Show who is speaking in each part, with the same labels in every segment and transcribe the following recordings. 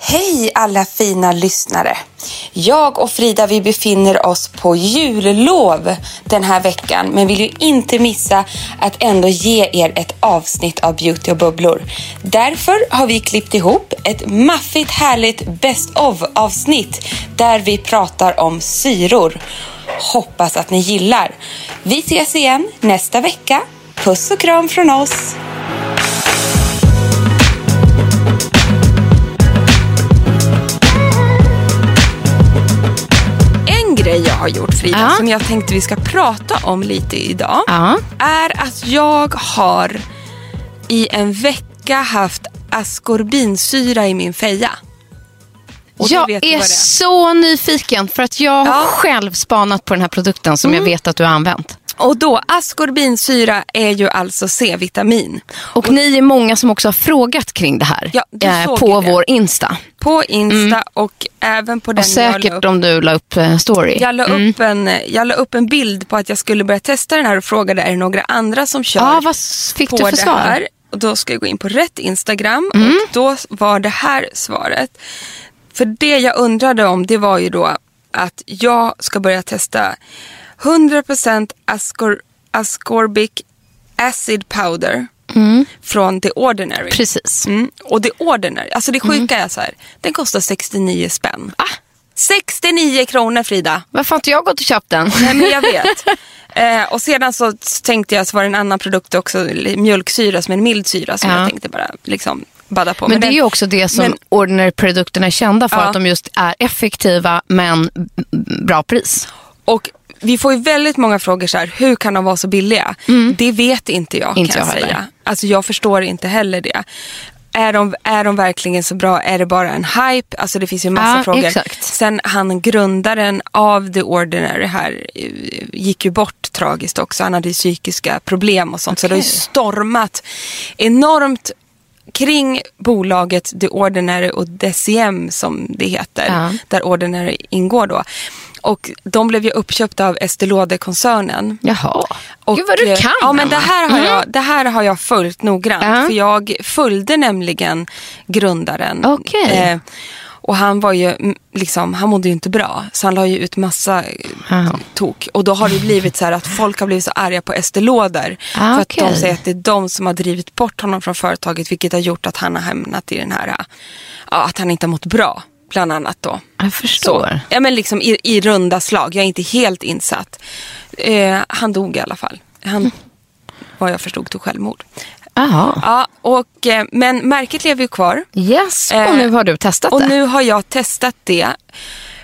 Speaker 1: Hej alla fina lyssnare! Jag och Frida vi befinner oss på jullov den här veckan men vill ju inte missa att ändå ge er ett avsnitt av Beauty och bubblor. Därför har vi klippt ihop ett maffigt härligt Best of avsnitt där vi pratar om syror. Hoppas att ni gillar. Vi ses igen nästa vecka. Puss och kram från oss! Har gjort Frida
Speaker 2: Ja.
Speaker 1: som jag tänkte vi ska prata om lite idag
Speaker 2: Ja.
Speaker 1: är att jag har i en vecka haft askorbinsyra i min feja. Och
Speaker 2: Jag är
Speaker 1: är.
Speaker 2: så nyfiken för att jag har
Speaker 1: Ja. Mm.
Speaker 2: själv spanat på den här produkten som jag vet att du har använt.
Speaker 1: Och då, askorbinsyra är ju alltså C-vitamin.
Speaker 2: Och, ni är många som också har frågat kring det här
Speaker 1: Ja,
Speaker 2: eh, på
Speaker 1: det.
Speaker 2: vår Insta.
Speaker 1: På Insta och även på den
Speaker 2: Och
Speaker 1: jag la
Speaker 2: säkert
Speaker 1: upp.
Speaker 2: om du la upp eh, story.
Speaker 1: Jag la, upp en, jag la upp en bild på att jag skulle börja testa den här och frågade är det några andra som kör
Speaker 2: Ja, vad fick
Speaker 1: på
Speaker 2: du för
Speaker 1: det
Speaker 2: svar?
Speaker 1: här. Och då ska jag gå in på rätt Instagram
Speaker 2: Mm.
Speaker 1: och då var det här svaret. För det jag undrade om det var ju då att jag ska börja testa 100% ascor, ascorbic acid powder från The Ordinary.
Speaker 2: Precis.
Speaker 1: Mm. Och The Ordinary, alltså det sjuka är så här, den kostar 69 spänn.
Speaker 2: Ah.
Speaker 1: 69 kronor Frida!
Speaker 2: Varför har inte jag gått och köpt den?
Speaker 1: Nej men jag vet. eh, och sedan så tänkte jag så var det en annan produkt också, mjölksyra som är en mild syra som
Speaker 2: Ja.
Speaker 1: jag tänkte bara liksom badda på.
Speaker 2: Men det är ju också det som
Speaker 1: men-
Speaker 2: Ordinary-produkterna är kända för.
Speaker 1: Ja.
Speaker 2: Att de just är effektiva men bra pris.
Speaker 1: Och vi får ju väldigt många frågor så här, hur kan de vara så billiga? Det vet inte jag
Speaker 2: Mm. Inte
Speaker 1: kan jag
Speaker 2: jag heller.
Speaker 1: säga. Alltså jag förstår inte heller det. Är de, är de verkligen så bra? Är det bara en hype? Alltså det finns ju massa
Speaker 2: Ja,
Speaker 1: frågor.
Speaker 2: exakt.
Speaker 1: Sen han grundaren av The Ordinary här eh, gick ju bort tragiskt också. Han hade ju psykiska problem och sånt. Så det har ju stormat enormt kring bolaget The Ordinary och DCM som det heter.
Speaker 2: Ja.
Speaker 1: Där Ordinary ingår då. Och de blev ju uppköpta av Estée Lauder-koncernen.
Speaker 2: Jaha.
Speaker 1: Och,
Speaker 2: Gud vad du
Speaker 1: eh,
Speaker 2: kan.
Speaker 1: Ja, men det här, har
Speaker 2: Mm.
Speaker 1: jag, det här har jag följt noggrant.
Speaker 2: Ja.
Speaker 1: För jag följde nämligen grundaren.
Speaker 2: Okej.
Speaker 1: Eh, och han var ju, mm, liksom, han mådde ju inte bra. Så han la ju ut massa eh,
Speaker 2: Jaha.
Speaker 1: tok. Och då har det blivit så här att folk har blivit så arga på Estée Lauder.
Speaker 2: Ah,
Speaker 1: för att de säger att det är de som har drivit bort honom från företaget. Vilket har gjort att han har hamnat i den här, eh, ja, att han inte har mått bra. Bland annat då.
Speaker 2: Jag förstår.
Speaker 1: Så. Ja, men liksom i, i runda slag. Jag är inte helt insatt. Eh, han dog i alla fall. Han, vad jag förstod, tog självmord.
Speaker 2: Jaha.
Speaker 1: Ja, och, eh, men märket lever ju kvar.
Speaker 2: Yes, och
Speaker 1: Eh,
Speaker 2: nu har du testat
Speaker 1: Och
Speaker 2: det.
Speaker 1: nu har jag testat det.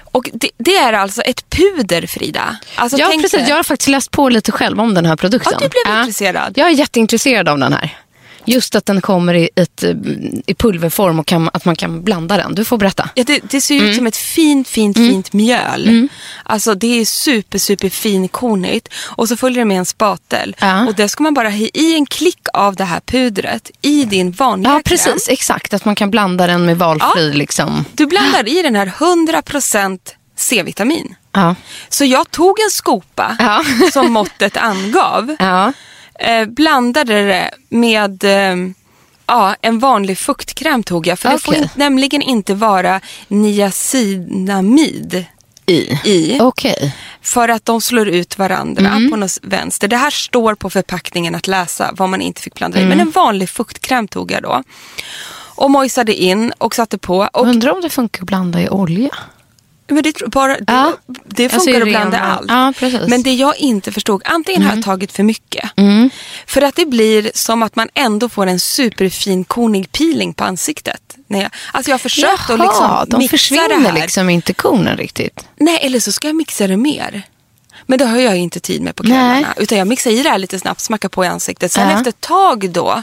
Speaker 1: Och det, det är alltså ett puder, Frida. Alltså,
Speaker 2: ja, precis. Jag har faktiskt läst på lite själv om den här produkten.
Speaker 1: Ja, du blev intresserad.
Speaker 2: Jag är jätteintresserad av den här. Just att den kommer i, ett, i pulverform och kan, att man kan blanda den. Du får berätta.
Speaker 1: Ja, det, det ser ut
Speaker 2: Mm.
Speaker 1: som ett fint, fint, fint mjöl. Alltså det är super, super finkornigt. Och så följer det med en spatel.
Speaker 2: Ja.
Speaker 1: Och det ska man bara ha i en klick av det här pudret i din vanliga
Speaker 2: Ja,
Speaker 1: kräm.
Speaker 2: precis. Exakt. Att man kan blanda den med valfri liksom.
Speaker 1: Du blandar i den här 100% C-vitamin.
Speaker 2: Ja.
Speaker 1: Så jag tog en skopa
Speaker 2: Ja.
Speaker 1: som måttet angav. Eh, blandade det med eh, Ja, en vanlig fuktkräm tog jag. För det får in, nämligen inte vara niacinamid
Speaker 2: I?
Speaker 1: i.
Speaker 2: Okej.
Speaker 1: För att de slår ut varandra
Speaker 2: Mm.
Speaker 1: på något vänster. Det här står på förpackningen att läsa vad man inte fick blanda
Speaker 2: Mm.
Speaker 1: i. Men en vanlig fuktkräm tog jag då. Och mojsade in och satte på. Och,
Speaker 2: Undrar om det funkar att blanda i olja?
Speaker 1: Men det, bara, det,
Speaker 2: Ja.
Speaker 1: det funkar att blanda allt.
Speaker 2: Ja. Mm.
Speaker 1: Men det jag inte förstod, antingen har jag tagit för mycket. För att det blir som att man ändå får en superfin kornig peeling på ansiktet. När jag, alltså jag har försökt att liksom
Speaker 2: de
Speaker 1: mixa
Speaker 2: försvinner
Speaker 1: det här.
Speaker 2: liksom inte kornen riktigt.
Speaker 1: Nej, eller så ska jag mixa det mer. Men det har jag inte tid med på kvällarna. Utan jag mixar i det här lite snabbt, smackar på i ansiktet. Sen
Speaker 2: Ja.
Speaker 1: efter ett tag då,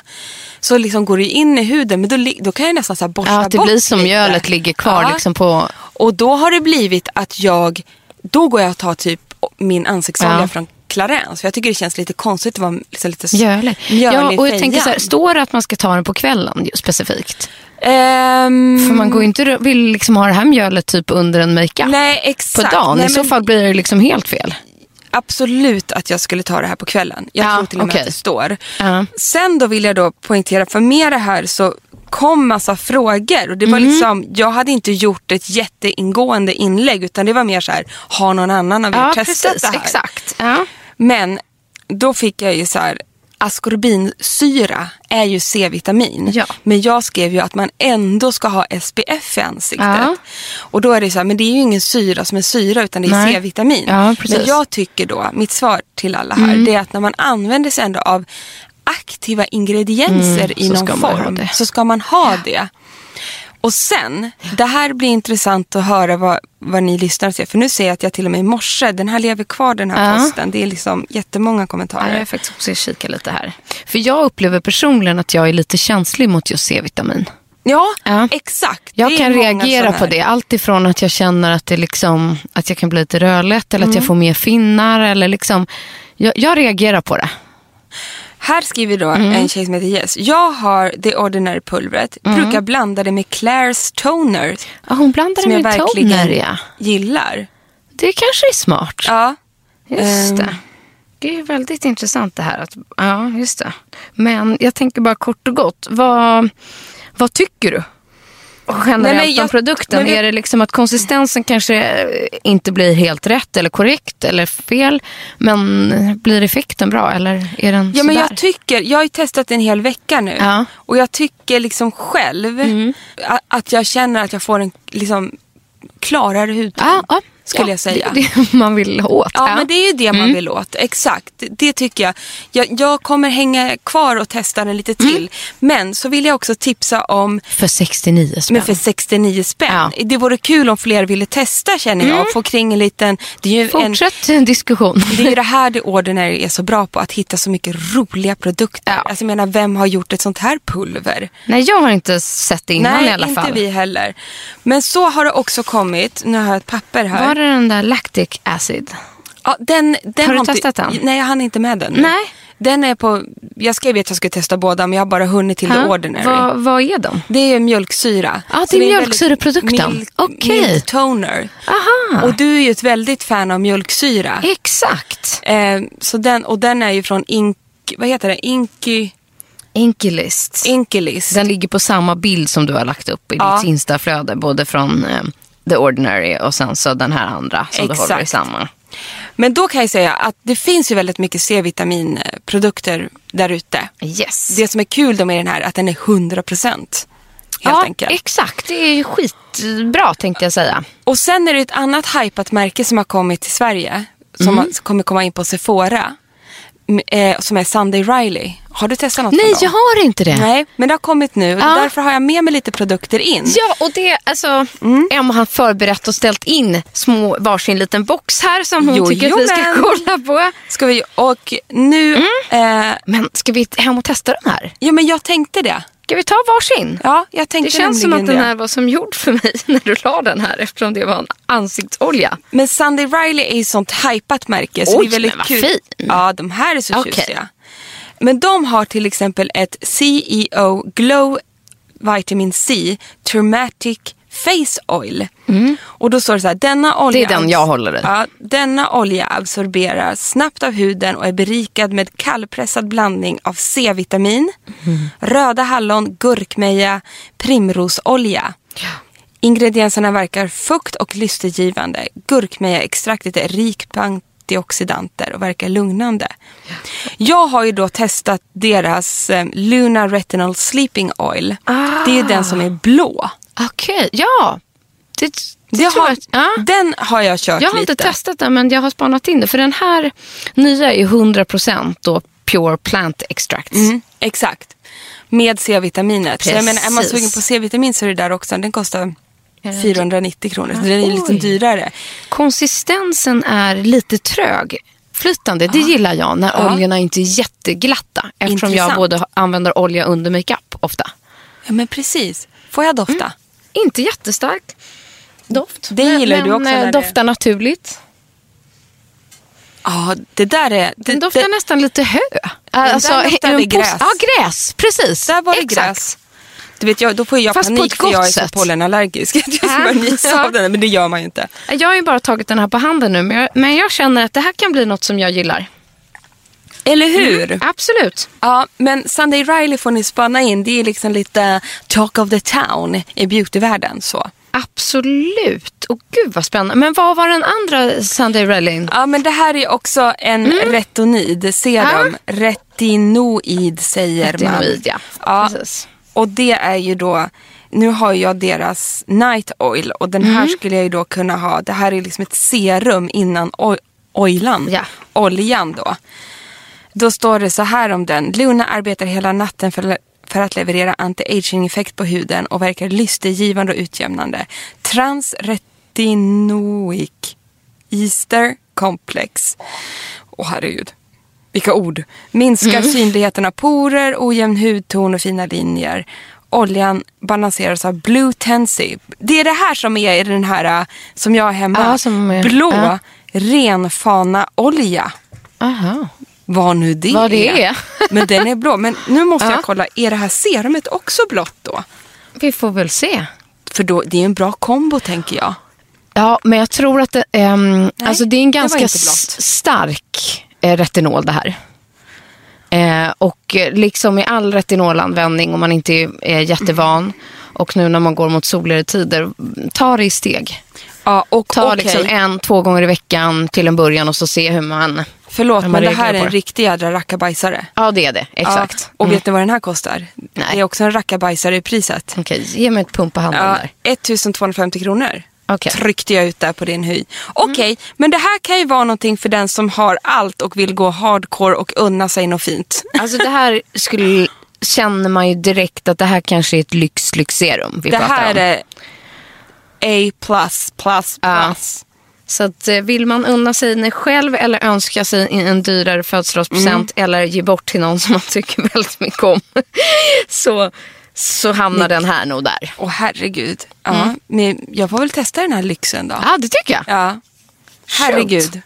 Speaker 1: så liksom går det in i huden. Men då, då kan jag nästan så här borsta
Speaker 2: Ja, att det
Speaker 1: bort
Speaker 2: blir som
Speaker 1: lite.
Speaker 2: mjölet ligger kvar
Speaker 1: Ja.
Speaker 2: liksom på...
Speaker 1: Och då har det blivit att jag, då går jag och tar typ min ansiktsolja
Speaker 2: Ja.
Speaker 1: från Clarins. För jag tycker det känns lite konstigt att vara liksom lite
Speaker 2: Mjölig. Ja, och jag tänker så här, står det att man ska ta den på kvällen specifikt?
Speaker 1: Ehm,
Speaker 2: För man går inte vill liksom ha det här mjölet typ under en makeup
Speaker 1: Nej,
Speaker 2: på
Speaker 1: exakt.
Speaker 2: dagen.
Speaker 1: Nej,
Speaker 2: I så
Speaker 1: men-
Speaker 2: fall blir det liksom helt fel.
Speaker 1: Absolut att jag skulle ta det här på kvällen. Jag
Speaker 2: Ja,
Speaker 1: tror till och med
Speaker 2: okej.
Speaker 1: att det står.
Speaker 2: Ja.
Speaker 1: Sen då vill jag då poängtera, för med det här så kom massa frågor. Och det var
Speaker 2: Mm.
Speaker 1: liksom, jag hade inte gjort ett jätteingående inlägg utan det var mer så här, har någon annan av er
Speaker 2: Ja,
Speaker 1: testat
Speaker 2: precis.
Speaker 1: det här?
Speaker 2: Exakt. Ja.
Speaker 1: Men då fick jag ju så här, askorbinsyra är ju C-vitamin.
Speaker 2: Ja.
Speaker 1: Men jag skrev ju att man ändå ska ha SPF i ansiktet.
Speaker 2: Ja.
Speaker 1: Och då är det så här, men det är ju ingen syra som är syra utan det är. C-vitamin.
Speaker 2: Ja. Mm.
Speaker 1: men jag tycker då, mitt svar till alla här, det är att när man använder sig ändå av aktiva ingredienser i
Speaker 2: Mm, så
Speaker 1: någon form så ska man ha det. Och sen, det här blir intressant att höra vad, vad ni lyssnar ser. För nu ser jag att jag till och med i morse, den här lever kvar den här
Speaker 2: Ja.
Speaker 1: posten. Det är liksom jättemånga
Speaker 2: Ja,
Speaker 1: kommentarer.
Speaker 2: jag är faktiskt också kika lite här. För jag upplever personligen att jag är lite känslig mot just C-vitamin.
Speaker 1: Ja,
Speaker 2: Ja.
Speaker 1: exakt.
Speaker 2: Jag
Speaker 1: Det
Speaker 2: kan reagera på det. Allt ifrån att jag känner att, det liksom, att jag kan bli lite rödlätt eller att
Speaker 1: Mm.
Speaker 2: jag får mer finnar. Eller liksom, jag, jag reagerar på det.
Speaker 1: Här skriver då
Speaker 2: Mm.
Speaker 1: en tjej som heter Jess. Jag har det ordinary pulvret.
Speaker 2: Mm.
Speaker 1: Brukar blanda det med Claire's toner.
Speaker 2: Ja, hon blandar
Speaker 1: Som
Speaker 2: det
Speaker 1: jag
Speaker 2: med
Speaker 1: verkligen
Speaker 2: toner, ja.
Speaker 1: gillar.
Speaker 2: Det kanske är smart.
Speaker 1: Ja.
Speaker 2: Just
Speaker 1: Ehm.
Speaker 2: det. Det är väldigt intressant det här. Att, ja, just det. Men jag tänker bara kort och gott. Vad, vad tycker du? Generellt
Speaker 1: Nej, jag-
Speaker 2: om produkten.
Speaker 1: vi-
Speaker 2: Är det liksom att konsistensen kanske eh, inte blir helt rätt eller korrekt eller fel? Men blir effekten bra eller är den
Speaker 1: Ja, men jag tycker, jag har ju testat en hel vecka nu.
Speaker 2: Ja.
Speaker 1: Och jag tycker liksom själv a- att jag känner att jag får en liksom klarare hudton.
Speaker 2: Ja, ja,
Speaker 1: skulle
Speaker 2: ja,
Speaker 1: jag säga.
Speaker 2: Det är det man vill åt.
Speaker 1: Ja, men det är ju det
Speaker 2: Mm.
Speaker 1: man vill åt. Exakt, det, tycker jag. jag. Jag kommer hänga kvar och testa den lite
Speaker 2: Mm.
Speaker 1: till. Men så vill jag också tipsa om
Speaker 2: För 69 spänn.
Speaker 1: men för 69 spänn.
Speaker 2: Ja. Mm.
Speaker 1: Det vore kul om fler ville testa känner jag. Och få kring en liten... Det är
Speaker 2: Fortsätt en diskussion.
Speaker 1: det är ju det här det Ordinary är så bra på. Att hitta så mycket roliga produkter.
Speaker 2: Ja.
Speaker 1: Alltså jag menar, vem har gjort ett sånt här pulver?
Speaker 2: Nej, jag har inte sett det innan
Speaker 1: Nej,
Speaker 2: i alla
Speaker 1: inte
Speaker 2: fall.
Speaker 1: vi heller. Men så har det också kommit. Nu har jag ett papper här.
Speaker 2: Var det den där lactic acid?
Speaker 1: Ja, den, den
Speaker 2: Har du
Speaker 1: inte,
Speaker 2: testat den?
Speaker 1: Nej, jag hann inte med den.
Speaker 2: Nej.
Speaker 1: Den är på, jag skrev ju att jag skulle testa båda men jag har bara hunnit till the
Speaker 2: Ja,
Speaker 1: ordinary.
Speaker 2: Vad, vad är de?
Speaker 1: Det är mjölksyra.
Speaker 2: Ja, det
Speaker 1: Så
Speaker 2: är mjölksyreprodukten.
Speaker 1: Milk,
Speaker 2: Okej.
Speaker 1: milk toner.
Speaker 2: Aha,
Speaker 1: Och du är ju ett väldigt fan av mjölksyra.
Speaker 2: exakt.
Speaker 1: Eh, så den, och den är ju från Ink, vad heter det? Inky,
Speaker 2: Inkilist.
Speaker 1: Inkilist.
Speaker 2: Den ligger på samma bild som du har lagt upp i
Speaker 1: Ja.
Speaker 2: ditt instaflöde. Både från eh, The Ordinary och sen så den här andra som du
Speaker 1: Exakt.
Speaker 2: håller i samma.
Speaker 1: Men då kan jag säga att det finns ju väldigt mycket C-vitaminprodukter där ute.
Speaker 2: Yes.
Speaker 1: Det som är kul då med den här är att den är 100% helt
Speaker 2: ja,
Speaker 1: enkelt.
Speaker 2: exakt. Det är skitbra tänkte jag säga.
Speaker 1: Och sen är det ett annat hypat märke som har kommit till Sverige. Som
Speaker 2: Mm.
Speaker 1: kommer komma in på Sephora. Eh, som är Sunday Riley. Har du testat något
Speaker 2: Nej, jag har inte det.
Speaker 1: Nej, men det har kommit nu. och
Speaker 2: Ja.
Speaker 1: Därför har jag med mig lite produkter in.
Speaker 2: Ja, och det, alltså,
Speaker 1: Mm.
Speaker 2: Emma har förberett och ställt in små, varsin liten box här som hon
Speaker 1: Jo,
Speaker 2: tycker att vi ska kolla på.
Speaker 1: Ska vi, och nu...
Speaker 2: Mm.
Speaker 1: Eh,
Speaker 2: Men ska vi hem och testa den här?
Speaker 1: ja, men jag tänkte det.
Speaker 2: Ska vi ta varsin?
Speaker 1: Ja, jag tänkte
Speaker 2: Det känns som att den här var som gjord för mig när du la den här eftersom det var en ansiktsolja.
Speaker 1: Men Sunday Riley är ju sånt hypat märke. Så
Speaker 2: Oj,
Speaker 1: det är väldigt
Speaker 2: men vad
Speaker 1: kul.
Speaker 2: fin.
Speaker 1: Ja, de här är så
Speaker 2: Okej.
Speaker 1: tjusiga. Men de har till exempel ett CEO Glow Vitamin C Traumatic Face Oil. Och då står det så här, denna olja...
Speaker 2: Det är den jag håller i.
Speaker 1: Ja, denna olja absorberar snabbt av huden och är berikad med kallpressad blandning av C-vitamin, röda hallon, gurkmeja, primrosolja. Ingredienserna verkar fukt och lystergivande. Gurkmejaextraktet är rik på antioxidanter och verkar lugnande. Jag har ju då testat deras eh, Luna Retinol Sleeping Oil. Det är den som är blå.
Speaker 2: Okej, ja. Det, det tror
Speaker 1: har,
Speaker 2: jag, ja.
Speaker 1: Den har jag kört
Speaker 2: Jag har
Speaker 1: lite.
Speaker 2: inte testat den men jag har spanat in det. För den här nya är 100% då pure plant extracts.
Speaker 1: Mm, exakt. Med C-vitaminet. Så jag menar, är man sugen på C-vitamin så är det där också. Den kostar 490 kronor. Så den är lite
Speaker 2: Oj.
Speaker 1: dyrare.
Speaker 2: Konsistensen är lite trög. Flytande, det gillar jag när
Speaker 1: Ja.
Speaker 2: oljorna inte är jätteglatta. Eftersom jag
Speaker 1: Intressant.
Speaker 2: både använder olja under makeup ofta.
Speaker 1: Ja men precis. Får jag dofta?
Speaker 2: Mm. Inte jättestark doft.
Speaker 1: Det gillar
Speaker 2: men,
Speaker 1: du också
Speaker 2: Men eh,
Speaker 1: det-
Speaker 2: doftar naturligt.
Speaker 1: Ja, det där är... Det,
Speaker 2: Den doftar
Speaker 1: det,
Speaker 2: nästan lite hö. Alltså,
Speaker 1: luktade
Speaker 2: en pos-
Speaker 1: gräs.
Speaker 2: Ja, gräs. Precis.
Speaker 1: där var det
Speaker 2: Exakt.
Speaker 1: gräs. Du vet, jag, då får jag
Speaker 2: Fast
Speaker 1: panik för jag är så pollenallergisk. Jag ska
Speaker 2: Ja,
Speaker 1: bara nysa av den, men det gör man ju inte.
Speaker 2: Jag har ju bara tagit den här på handen nu. Men jag, men jag känner att det här kan bli något som jag gillar.
Speaker 1: Eller hur?
Speaker 2: Absolut.
Speaker 1: Ja, men Sunday Riley får ni spana in. Det är liksom lite talk of the town i beautyvärlden. Så.
Speaker 2: Absolut. Och gud vad spännande. Men vad var den andra Sunday Relling?
Speaker 1: Ja, men det här är också en
Speaker 2: Mm.
Speaker 1: retinid serum. Retinoid säger man.
Speaker 2: Retinoid, ja.
Speaker 1: ja.
Speaker 2: Precis.
Speaker 1: Och det är ju då, nu har jag deras night oil och den
Speaker 2: Mm.
Speaker 1: här skulle jag ju då kunna ha. Det här är liksom ett serum innan oilan,
Speaker 2: Ja.
Speaker 1: oljan då. Då står det så här om den. Luna arbetar hela natten för, för att leverera anti-aging-effekt på huden och verkar lystergivande och utjämnande. Transretinoic Easter Complex. Åh herregud. Vilka ord. Minskar synligheten av porer, ojämn hudton och fina linjer. Oljan balanseras av Blue Tensi. Det är det här som är i den här som jag har hemma.
Speaker 2: Är-
Speaker 1: Blå
Speaker 2: ja.
Speaker 1: renfana-olja.
Speaker 2: Aha.
Speaker 1: Vad nu det
Speaker 2: Vad det är.
Speaker 1: Men den är blå. Men nu måste
Speaker 2: Ja.
Speaker 1: jag kolla, är det här serumet också blått då?
Speaker 2: Vi får väl se.
Speaker 1: För då, det är en bra kombo tänker jag.
Speaker 2: Ja, men jag tror att det, ehm, alltså det är en ganska stark eh, retinol det här. Eh, och eh, liksom i all retinolanvändning om man inte är, är jättevan och nu när man går mot soligare tider, ta det i steg.
Speaker 1: Ja, och
Speaker 2: Ta
Speaker 1: okej.
Speaker 2: liksom en, två gånger i veckan till en början och så se hur man...
Speaker 1: Förlåt,
Speaker 2: hur man
Speaker 1: men det här är en riktig jädra rackabajsare.
Speaker 2: Ja, det är det. Exakt.
Speaker 1: Ja, och
Speaker 2: Mm.
Speaker 1: vet ni vad den här kostar?
Speaker 2: Nej.
Speaker 1: Det är också en rackabajsare i priset.
Speaker 2: Okej, ge mig ett pump på handen
Speaker 1: Ja,
Speaker 2: där.
Speaker 1: 1250 kronor.
Speaker 2: Okej.
Speaker 1: Tryckte jag ut där på din hy. Okej, men det här kan ju vara någonting för den som har allt och vill gå hardcore och unna sig något fint.
Speaker 2: Alltså det här skulle, känner man ju direkt att det här kanske är ett lyx, lyxserum vi
Speaker 1: det
Speaker 2: pratar
Speaker 1: här
Speaker 2: om.
Speaker 1: är A++++. plus plus plus.
Speaker 2: Så att, eh, vill man unna sig själv eller önska sig en dyrare födelsedagspresent
Speaker 1: Mm.
Speaker 2: eller ge bort till någon som man tycker väldigt mycket om så, så hamnar den här nog där.
Speaker 1: Åh herregud. Ja, men jag får väl testa den här lyxen då.
Speaker 2: Mm. Ja, det tycker jag.
Speaker 1: Ja. Herregud.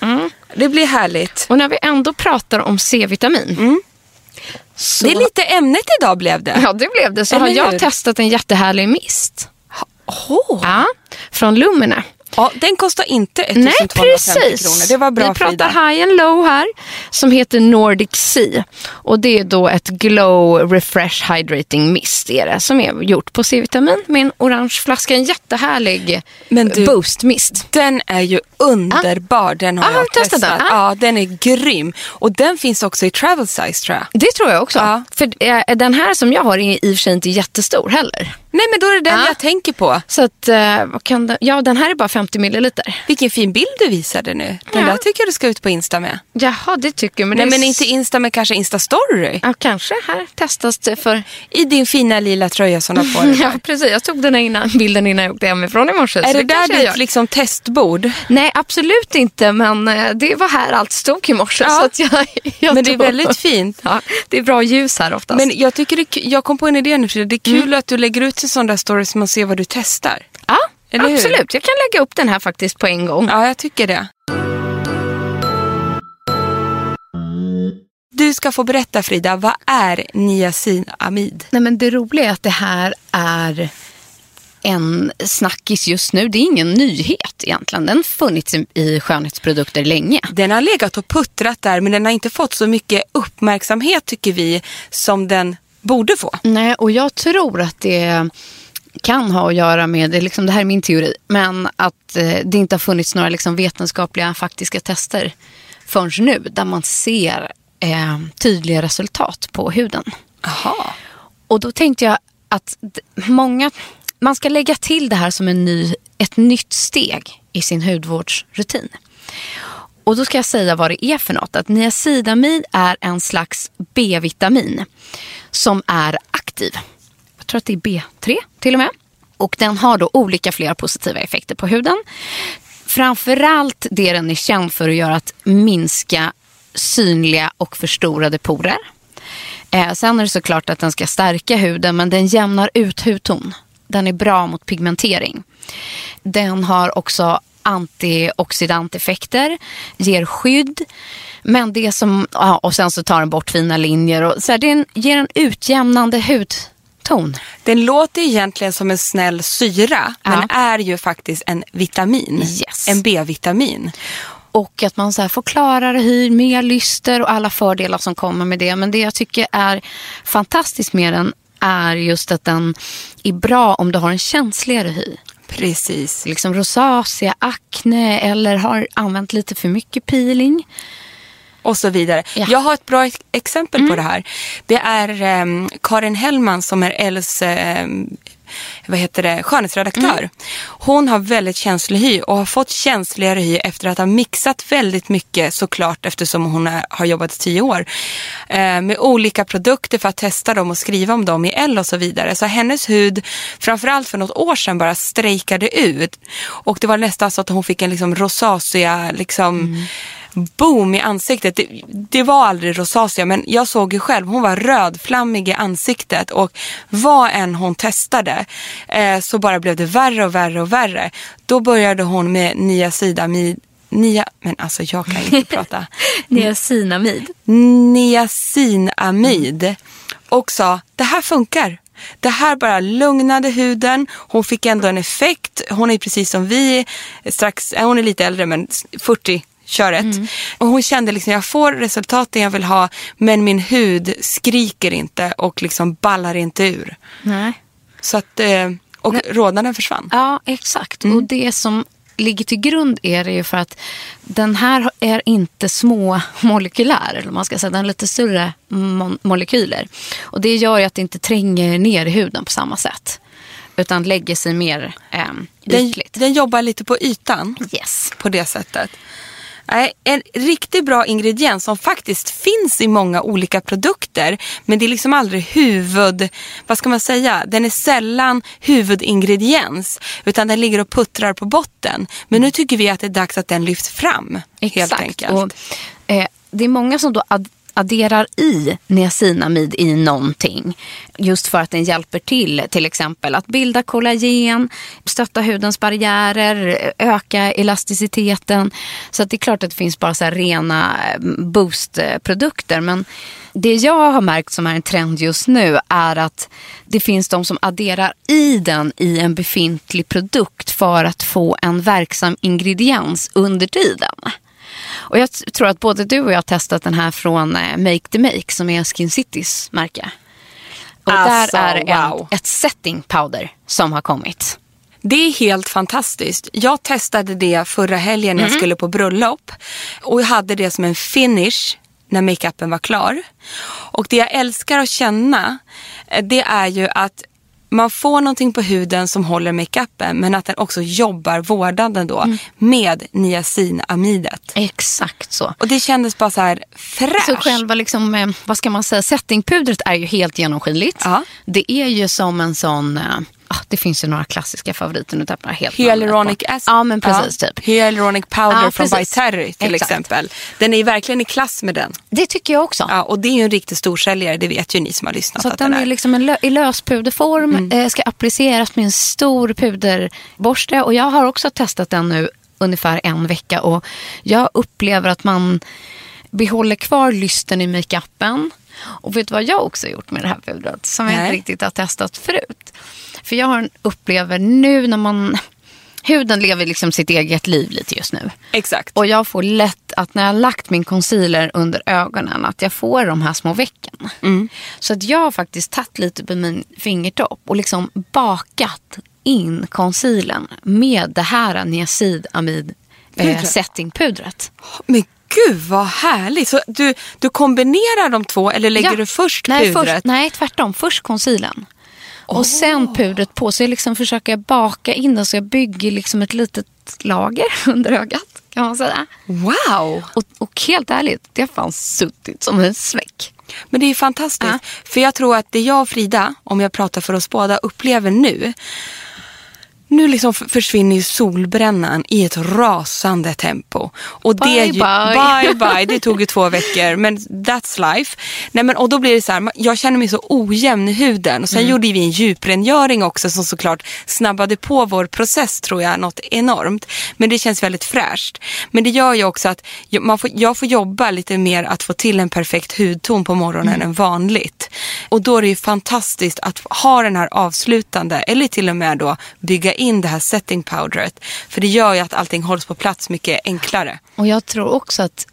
Speaker 2: Mm.
Speaker 1: Det blir härligt.
Speaker 2: Och när vi ändå pratar om C-vitamin. Så,
Speaker 1: Mm. Det är lite ämnet idag blev det.
Speaker 2: Ja, det blev det. Så
Speaker 1: Eller
Speaker 2: har jag
Speaker 1: hur?
Speaker 2: testat en jättehärlig mist.
Speaker 1: Åh.
Speaker 2: Ja, från Lumene.
Speaker 1: Ja, den kostar inte
Speaker 2: Nej,
Speaker 1: 1250
Speaker 2: precis.
Speaker 1: kronor. Det var bra
Speaker 2: Vi pratar
Speaker 1: Frida.
Speaker 2: high and low här som heter Nordic Sea. Och det är då ett glow refresh hydrating mist är det, som är gjort på C-vitamin med en orange flaska. En jättehärlig
Speaker 1: Men du-
Speaker 2: boost mist.
Speaker 1: Den är ju underbar. Den har
Speaker 2: Ah,
Speaker 1: jag
Speaker 2: testat den? Ah.
Speaker 1: Ja, den är grym. Och den finns också i travel size tror jag.
Speaker 2: Det tror jag också. För eh, den här som jag har är i och för sig inte jättestor heller.
Speaker 1: Nej, men då är det den
Speaker 2: Ah.
Speaker 1: jag tänker på.
Speaker 2: Så att, eh, vad kan det, ja den här är bara 50 milliliter.
Speaker 1: Vilken fin bild du visade nu. Den
Speaker 2: Ja.
Speaker 1: där tycker jag du ska ut på Insta med.
Speaker 2: Jaha, det tycker jag. Men
Speaker 1: Nej,
Speaker 2: det
Speaker 1: men inte Insta, men kanske Insta-story.
Speaker 2: Ja, kanske här testas det för...
Speaker 1: I din fina lila tröja som du har på dig.
Speaker 2: Ja,
Speaker 1: där.
Speaker 2: precis. Jag tog den här innan, bilden innan jag åkte hemifrån i morse.
Speaker 1: Är det där
Speaker 2: jag gör.
Speaker 1: ditt liksom testbord?
Speaker 2: Nej, absolut inte. Men eh, det var här allt stod i morse.
Speaker 1: Ja.
Speaker 2: Så att jag, jag
Speaker 1: Men det är väldigt fint.
Speaker 2: Ja, det är bra ljus här oftast.
Speaker 1: Men jag tycker det, jag kom på en idé nu Frida. Det är
Speaker 2: Mm.
Speaker 1: kul att du lägger ut en sån där story så man ser vad du testar.
Speaker 2: ja,
Speaker 1: Eller hur?
Speaker 2: absolut. Jag kan lägga upp den här faktiskt på en gång.
Speaker 1: Ja, jag tycker det. Du ska få berätta Frida, vad är niacinamid?
Speaker 2: Nej, men det roliga är att det här är en snackis just nu. Det är ingen nyhet egentligen. Den har funnits i- i skönhetsprodukter länge.
Speaker 1: Den har legat och puttrat där men den har inte fått så mycket uppmärksamhet tycker vi som den borde få.
Speaker 2: Nej, och jag tror att det kan ha att göra med, liksom, det här är min teori, men att eh, det inte har funnits några liksom, vetenskapliga faktiska tester förrän nu där man ser eh, tydliga resultat på huden.
Speaker 1: Jaha.
Speaker 2: Och då tänkte jag att många, man ska lägga till det här som en ny, ett nytt steg i sin hudvårdsrutin. Och då ska jag säga vad det är för något. Att niacidamid är en slags B-vitamin som är aktiv. Jag tror att det är B3 till och med. Och den har då olika flera positiva effekter på huden. Framförallt det den är känd för att göra att minska synliga och förstorade porer. Eh, sen är det såklart att den ska stärka huden men den jämnar ut hudton. Den är bra mot pigmentering. Den har också antioxidanteffekter, ger skydd. Men det som, ja, och sen så tar den bort fina linjer och så här, den ger en utjämnande hudton.
Speaker 1: Den låter egentligen som en snäll syra men är ju faktiskt en vitamin.
Speaker 2: Yes.
Speaker 1: En B-vitamin.
Speaker 2: Och att man så här får klarare hy, mer lyster och alla fördelar som kommer med det. Men det jag tycker är fantastiskt med den är just att den är bra om du har en känsligare hy.
Speaker 1: Precis.
Speaker 2: Liksom rosacea, akne eller har använt lite för mycket peeling.
Speaker 1: och så vidare.
Speaker 2: Ja.
Speaker 1: Jag har ett bra ex- exempel på det här. Det är ehm, Karin Hellman som är Els ehm, vad heter det, skönhetsredaktör. Hon har väldigt känslig hy och har fått känsligare hy efter att ha mixat väldigt mycket såklart eftersom hon är, har jobbat i tio år eh, med olika produkter för att testa dem och skriva om dem i L och så vidare. Så hennes hud, framförallt för något år sedan, bara strejkade ut. Och det var nästan så att hon fick en liksom rosacea liksom boom i ansiktet. Det, det var aldrig rosacea men jag såg ju själv, hon var rödflammig i ansiktet och vad än hon testade eh, så bara blev det värre och värre och värre. Då började hon med niacinamid, nia, men alltså jag kan inte prata.
Speaker 2: Niacinamid.
Speaker 1: Niacinamid och sa det här funkar. Det här bara lugnade huden. Hon fick ändå en effekt. Hon är precis som vi. Strax, eh, hon är lite äldre men 40 köret. Och hon kände liksom jag får resultaten jag vill ha men min hud skriker inte och liksom ballar inte ur.
Speaker 2: Nej.
Speaker 1: Så att, eh, och rodnaden försvann.
Speaker 2: Ja, exakt. Och det som ligger till grund är det ju för att den här är inte små molekylär, eller man ska säga, den är lite större mo- molekyler. Och det gör ju att det inte tränger ner i huden på samma sätt. Utan lägger sig mer eh,
Speaker 1: Den,
Speaker 2: ytligt.
Speaker 1: den jobbar lite på ytan.
Speaker 2: Yes.
Speaker 1: på det sättet. Nej, En riktigt bra ingrediens som faktiskt finns i många olika produkter. Men det är liksom aldrig huvud, vad ska man säga, den är sällan huvudingrediens. Utan den ligger och puttrar på botten. Men nu tycker vi att det är dags att den lyfts fram. Helt
Speaker 2: Exakt.
Speaker 1: enkelt.
Speaker 2: Och, eh, det är många som då ad- adderar i niacinamid i någonting. Just för att den hjälper till till exempel att bilda kollagen, stötta hudens barriärer, öka elasticiteten. Så att det är klart att det finns bara så här rena eh, boostprodukter. Men det jag har märkt som är en trend just nu är att det finns de som adderar i den i en befintlig produkt för att få en verksam ingrediens under tiden. Och jag tror att både du och jag har testat den här från eh, Make the Make som är Skin Citys märke. Och
Speaker 1: Alltså,
Speaker 2: där är en,
Speaker 1: wow.
Speaker 2: ett setting powder som har kommit.
Speaker 1: Det är helt fantastiskt. Jag testade det förra helgen när jag skulle på bröllop. Och jag hade det som en finish när makeupen var klar. Och det jag älskar att känna eh, det är ju att man får någonting på huden som håller makeupen men att den också jobbar vårdande då med niacinamidet.
Speaker 2: Exakt så.
Speaker 1: Och det kändes bara så här fräscht.
Speaker 2: Så själva liksom, eh, vad ska man säga, settingpudret är ju helt genomskinligt.
Speaker 1: Ja.
Speaker 2: Det är ju som en sån, eh, ah, det finns ju några klassiska favoriter, nu tappar jag helt
Speaker 1: Hyaluronic acid.
Speaker 2: Ja men precis typ.
Speaker 1: Hyaluronic powder
Speaker 2: Ja,
Speaker 1: från. Viterri till
Speaker 2: Exakt.
Speaker 1: exempel. Den är verkligen i klass med den.
Speaker 2: Det tycker jag också.
Speaker 1: Ja, och det är ju en riktig storsäljare, det vet ju ni som har lyssnat.
Speaker 2: Så att den är liksom en lö- i lös puderform, eh, ska appliceras med en stor puderborste. Och jag har också testat den nu ungefär en vecka och jag upplever att man behåller kvar lysten i makeupen. Och vet du vad jag också har gjort med det här pudret? Som jag
Speaker 1: Nej.
Speaker 2: inte riktigt har testat förut. För jag upplever nu när man... Huden lever liksom sitt eget liv lite just nu.
Speaker 1: Exakt.
Speaker 2: Och jag får lätt att när jag har lagt min concealer under ögonen att jag får de här små vecken. Så att jag har faktiskt tagit lite på min fingertopp och liksom bakat in concealern med det här niacidamid eh,
Speaker 1: Pudret.
Speaker 2: settingpudret.
Speaker 1: Men gud vad härligt. Så du, du kombinerar de två eller lägger
Speaker 2: Ja.
Speaker 1: du först
Speaker 2: nej,
Speaker 1: pudret?
Speaker 2: Först, nej, tvärtom. Först concealern. Och sen pudret på. Så jag liksom försöker baka in det så jag bygger liksom ett litet lager under ögat. Kan man säga.
Speaker 1: Wow!
Speaker 2: Och, och helt ärligt, det har fan suttit som en sväck.
Speaker 1: Men det är fantastiskt.
Speaker 2: Ja.
Speaker 1: För jag tror att det jag och Frida, om jag pratar för oss båda, upplever nu. Nu liksom försvinner solbrännan i ett rasande tempo. Och det
Speaker 2: Bye,
Speaker 1: ju,
Speaker 2: bye.
Speaker 1: bye bye. Det tog ju två veckor, men that's life. Nej, men, och då blir det så här, jag känner mig så ojämn i huden. Och sen
Speaker 2: Mm.
Speaker 1: gjorde vi en djuprengöring också som såklart snabbade på vår process tror jag något enormt. Men det känns väldigt fräscht. Men det gör ju också att man får, jag får jobba lite mer att få till en perfekt hudton på morgonen
Speaker 2: Mm.
Speaker 1: än vanligt. Och då är det ju fantastiskt att ha den här avslutande eller till och med då bygga in det här setting powderet. För det gör ju att allting hålls på plats mycket enklare.
Speaker 2: Och jag tror också att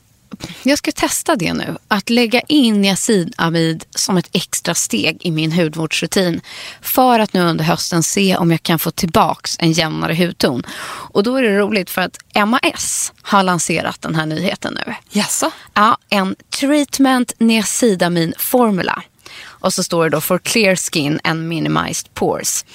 Speaker 2: jag ska testa det nu. Att lägga in niacinamid som ett extra steg i min hudvårdsrutin. För att nu under hösten se om jag kan få tillbaks en jämnare hudton. Och då är det roligt för att MAS har lanserat den här nyheten nu.
Speaker 1: Jaså?
Speaker 2: Ja, en treatment niacidamin formula. Och så står det då for clear skin and minimized pores.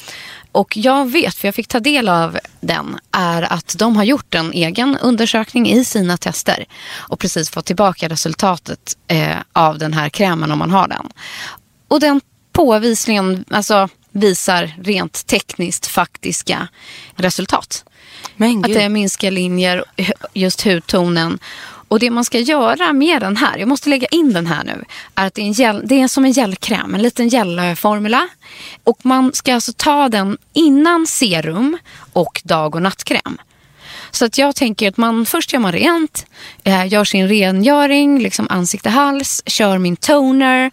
Speaker 2: Och jag vet, för jag fick ta del av den, är att de har gjort en egen undersökning i sina tester och precis fått tillbaka resultatet eh, av den här krämen om man har den. Och den påvisningen alltså, visar rent tekniskt faktiska resultat. Att det minskar linjer, just hudtonen. Och det man ska göra med den här, jag måste lägga in den här nu, är att det är, en gel, det är som en gelkräm, en liten gelformula. Och man ska alltså ta den innan serum och dag och nattkräm. Så att jag tänker att man först gör man rent, eh, gör sin rengöring, liksom ansikte, hals, kör min toner.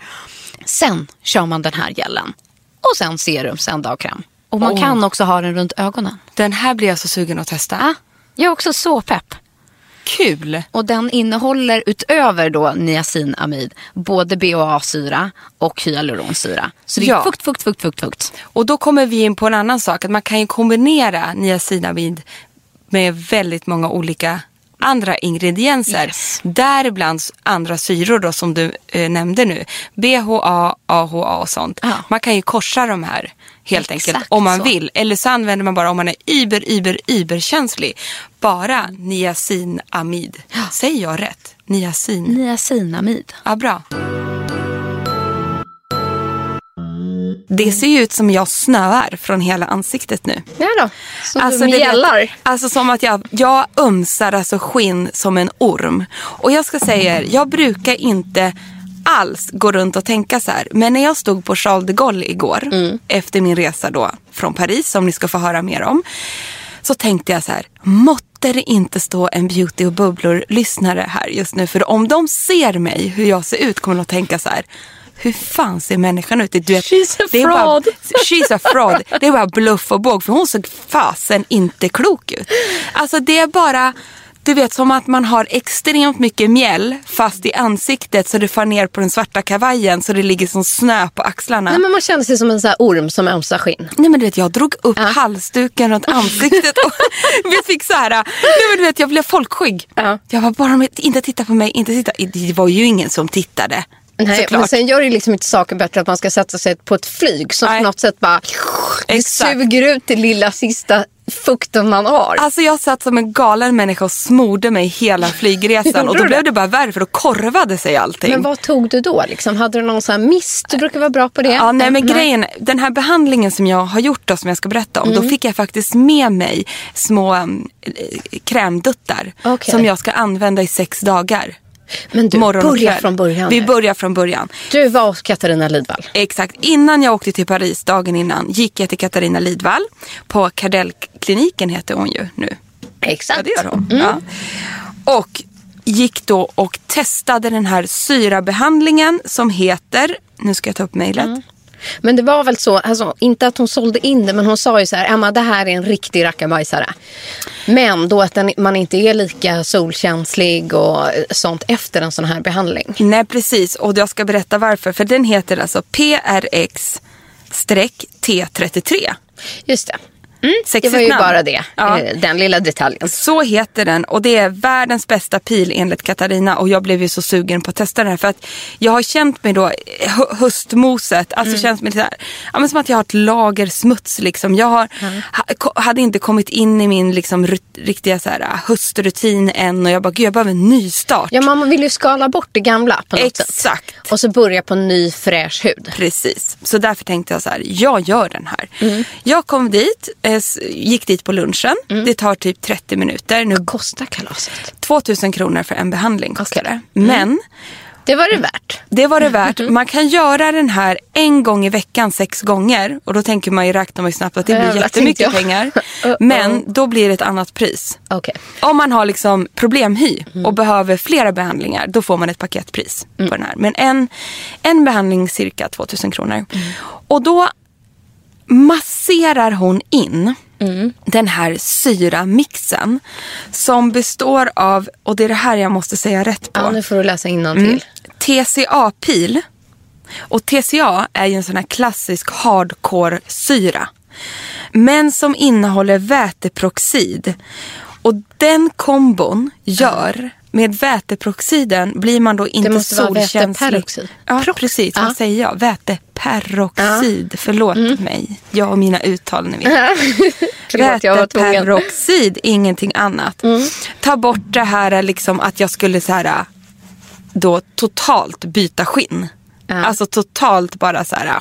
Speaker 2: Sen kör man den här gelen. Och sen serum, sen dag och man
Speaker 1: Åh.
Speaker 2: kan också ha den runt ögonen.
Speaker 1: Den här blir jag så sugen att testa.
Speaker 2: Ja, jag är också så pepp.
Speaker 1: Kul!
Speaker 2: Och den innehåller utöver då niacinamid både BHA-syra och hyaluronsyra. Så det är
Speaker 1: Ja.
Speaker 2: fukt, fukt, fukt, fukt, fukt.
Speaker 1: Och då kommer vi in på en annan sak. Att man kan ju kombinera niacinamid med väldigt många olika andra ingredienser.
Speaker 2: Yes.
Speaker 1: Däribland andra syror då som du eh, nämnde nu. BHA, AHA och sånt.
Speaker 2: Ja.
Speaker 1: Man kan ju korsa de här helt
Speaker 2: Exakt
Speaker 1: enkelt om man
Speaker 2: så.
Speaker 1: vill. Eller så använder man bara om man är iber, iber, iberkänslig. Bara niacinamid. Säger jag rätt? Niacin.
Speaker 2: Niacinamid.
Speaker 1: Ja, bra. Det ser ju ut som jag snöar från hela ansiktet nu.
Speaker 2: Ja då, så
Speaker 1: Alltså,
Speaker 2: du mjällar.
Speaker 1: alltså som att jag, jag ömsar alltså skinn som en orm. Och jag ska säga er, jag brukar inte alls gå runt och tänka så här. Men när jag stod på Charles de Gaulle igår,
Speaker 2: Mm.
Speaker 1: efter min resa då från Paris, som ni ska få höra mer om. Så tänkte jag så här, måtte det inte stå en beauty och bubblor-lyssnare här just nu. För om de ser mig, hur jag ser ut, kommer de att tänka så här. Hur fan ser människan ut? Du vet,
Speaker 2: She's a
Speaker 1: är bara-
Speaker 2: fraud.
Speaker 1: She's a fraud. Det är bara bluff och båg för hon såg fasen inte klok ut. Alltså det är bara, du vet som att man har extremt mycket mjäll fast i ansiktet så det far ner på den svarta kavajen så det ligger som snö på axlarna.
Speaker 3: Nej, men man känner sig som en sån orm som ömsar skinn.
Speaker 1: Nej men du vet jag drog upp halsduken runt ansiktet och jag fick så här, nej men du vet jag blev folkskygg.
Speaker 3: Ja.
Speaker 1: Jag var bara med, inte titta på mig, inte titta. Det var ju ingen som tittade.
Speaker 3: Nej,
Speaker 1: såklart.
Speaker 3: men sen gör det liksom inte saken bättre att man ska sätta sig på ett flyg som
Speaker 1: Nej.
Speaker 3: på något sätt bara det suger ut det lilla sista fukten man har.
Speaker 1: Alltså jag satt som en galen människa och smorde mig hela flygresan och då blev
Speaker 3: det?
Speaker 1: bara värre för då korvade sig allting.
Speaker 3: Men vad tog du då? Liksom? Hade du någon sån här mist? Du brukar vara bra på det.
Speaker 1: Ja, nej men grejen, den här behandlingen som jag har gjort då, som jag ska berätta om,
Speaker 3: Mm.
Speaker 1: då fick jag faktiskt med mig små um, krämduttar
Speaker 3: Okej.
Speaker 1: som jag ska använda i sex dagar.
Speaker 3: Men du,
Speaker 1: Morgon
Speaker 3: börja från början.
Speaker 1: Vi börjar från början.
Speaker 3: Du var hos Katarina Lidvall.
Speaker 1: Exakt. Innan jag åkte till Paris, dagen innan, gick jag till Katarina Lidvall. På Kardellkliniken heter hon ju nu. Ja,
Speaker 3: Exakt.
Speaker 1: det gör hon.
Speaker 3: Mm.
Speaker 1: Ja. Och gick då och testade den här syrabehandlingen som heter, nu ska jag ta upp mejlet.
Speaker 2: Men det var väl så, alltså, inte att hon sålde in det, men hon sa ju så här, Emma det här är en riktig rackabajsare. Men då att den, man inte är lika solkänslig och sånt efter en sån här behandling.
Speaker 1: Nej precis och jag ska berätta varför. För den heter alltså PRX-T33.
Speaker 2: Just det. Mm, det var ju
Speaker 1: namn.
Speaker 2: bara det,
Speaker 1: Ja.
Speaker 2: eh, den lilla detaljen.
Speaker 1: Så heter den och det är världens bästa pil enligt Katarina och jag blev ju så sugen på att testa den här för att jag har känt mig då hö- höstmoset, alltså
Speaker 2: Mm.
Speaker 1: känns mig lite här, ja, men som att jag har ett lager smuts liksom. Jag har, ha, ko- hade inte kommit in i min liksom, riktiga så här, höstrutin än och jag bara, gud jag behöver en ny start.
Speaker 2: Ja, man vill ju skala bort det gamla på något sätt.
Speaker 1: Exakt.
Speaker 2: Och så börja på en ny fräsch hud.
Speaker 1: Precis, så därför tänkte jag så här, jag gör den här.
Speaker 2: Mm.
Speaker 1: Jag kom dit, eh, gick dit på lunchen.
Speaker 2: Mm.
Speaker 1: Det tar typ 30 minuter. Nu
Speaker 2: Kostar kalaset?
Speaker 1: 2000 kronor för en behandling kostar
Speaker 2: Okej.
Speaker 1: det. Men
Speaker 2: Det var det värt.
Speaker 1: det var det värt. Man kan göra den här en gång i veckan sex gånger. Och då tänker man ju, räknar man ju snabbt att det blir jättemycket pengar. Men då blir det ett annat pris.
Speaker 2: Okej.
Speaker 1: Om man har liksom problemhy och behöver flera behandlingar, då får man ett paketpris på den här. Men en, en behandling cirka 2000 kronor. Och då masserar hon in den här syramixen som består av, och det är det här jag måste säga rätt på.
Speaker 2: Ja, nu får du läsa innantill.
Speaker 1: Mm. TCA-pil. Och TCA är ju en sån här klassisk hardcore-syra. Men som innehåller väteproxid. Och den kombon gör, med väteproxiden blir man då inte
Speaker 2: måste vara
Speaker 1: solkänslig.
Speaker 2: väteperoxid.
Speaker 1: Ja,
Speaker 2: Prox-
Speaker 1: precis.
Speaker 2: Ja.
Speaker 1: Vad säger jag? Väteperoxid. Förlåt mig. Jag och mina uttal, ni vet. Väteperoxid, ingenting annat. Ta bort det här liksom att jag skulle så här då totalt byta skinn. Alltså totalt bara så här.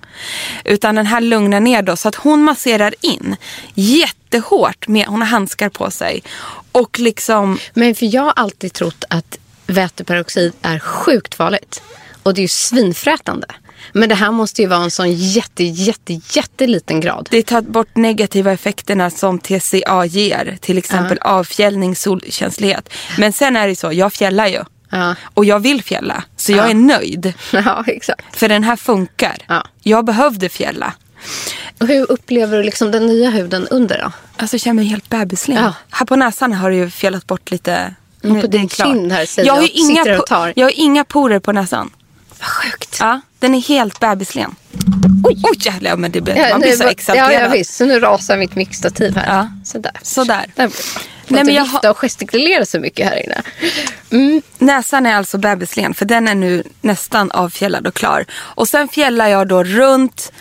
Speaker 1: Utan den här lugnar ner då så att hon masserar in jättehårt med, hon har handskar på sig. Och liksom,
Speaker 2: Men för jag har alltid trott att väteperoxid är sjukt farligt. Och det är ju svinfrätande. Men det här måste ju vara en sån jätte, jätte, jätteliten grad.
Speaker 1: det tar bort negativa effekterna som TCA ger. Till exempel avfjällning, solkänslighet. Men sen är det så, jag fjällar ju.
Speaker 2: Ja.
Speaker 1: Och jag vill fjälla. Så jag är nöjd.
Speaker 2: Ja, exakt.
Speaker 1: För den här funkar.
Speaker 2: Ja.
Speaker 1: Jag behövde fjälla.
Speaker 2: Och hur upplever du liksom den nya huden under då?
Speaker 1: Alltså jag känner mig helt bebislen.
Speaker 2: Ja.
Speaker 1: Här på näsan har du ju fjällat bort lite. Nu,
Speaker 2: på din kind här säger
Speaker 1: jag. Har inga,
Speaker 2: och tar.
Speaker 1: jag har inga porer på näsan.
Speaker 2: Vad sjukt.
Speaker 1: Ja, den är helt bebislen. Oj, Oj jävlar, ja, men det blir, man blir
Speaker 2: nu
Speaker 1: så exalterad.
Speaker 2: Ja, ja, visst. Så nu rasar mitt mixtativ här.
Speaker 1: Ja.
Speaker 2: Sådär.
Speaker 1: Sådär.
Speaker 2: Där.
Speaker 1: Nej, men jag
Speaker 2: vifta och gestikulera så mycket här inne. Mm.
Speaker 1: Näsan är alltså bebislen för den är nu nästan avfjällad och klar. Och sen fjällar jag då runt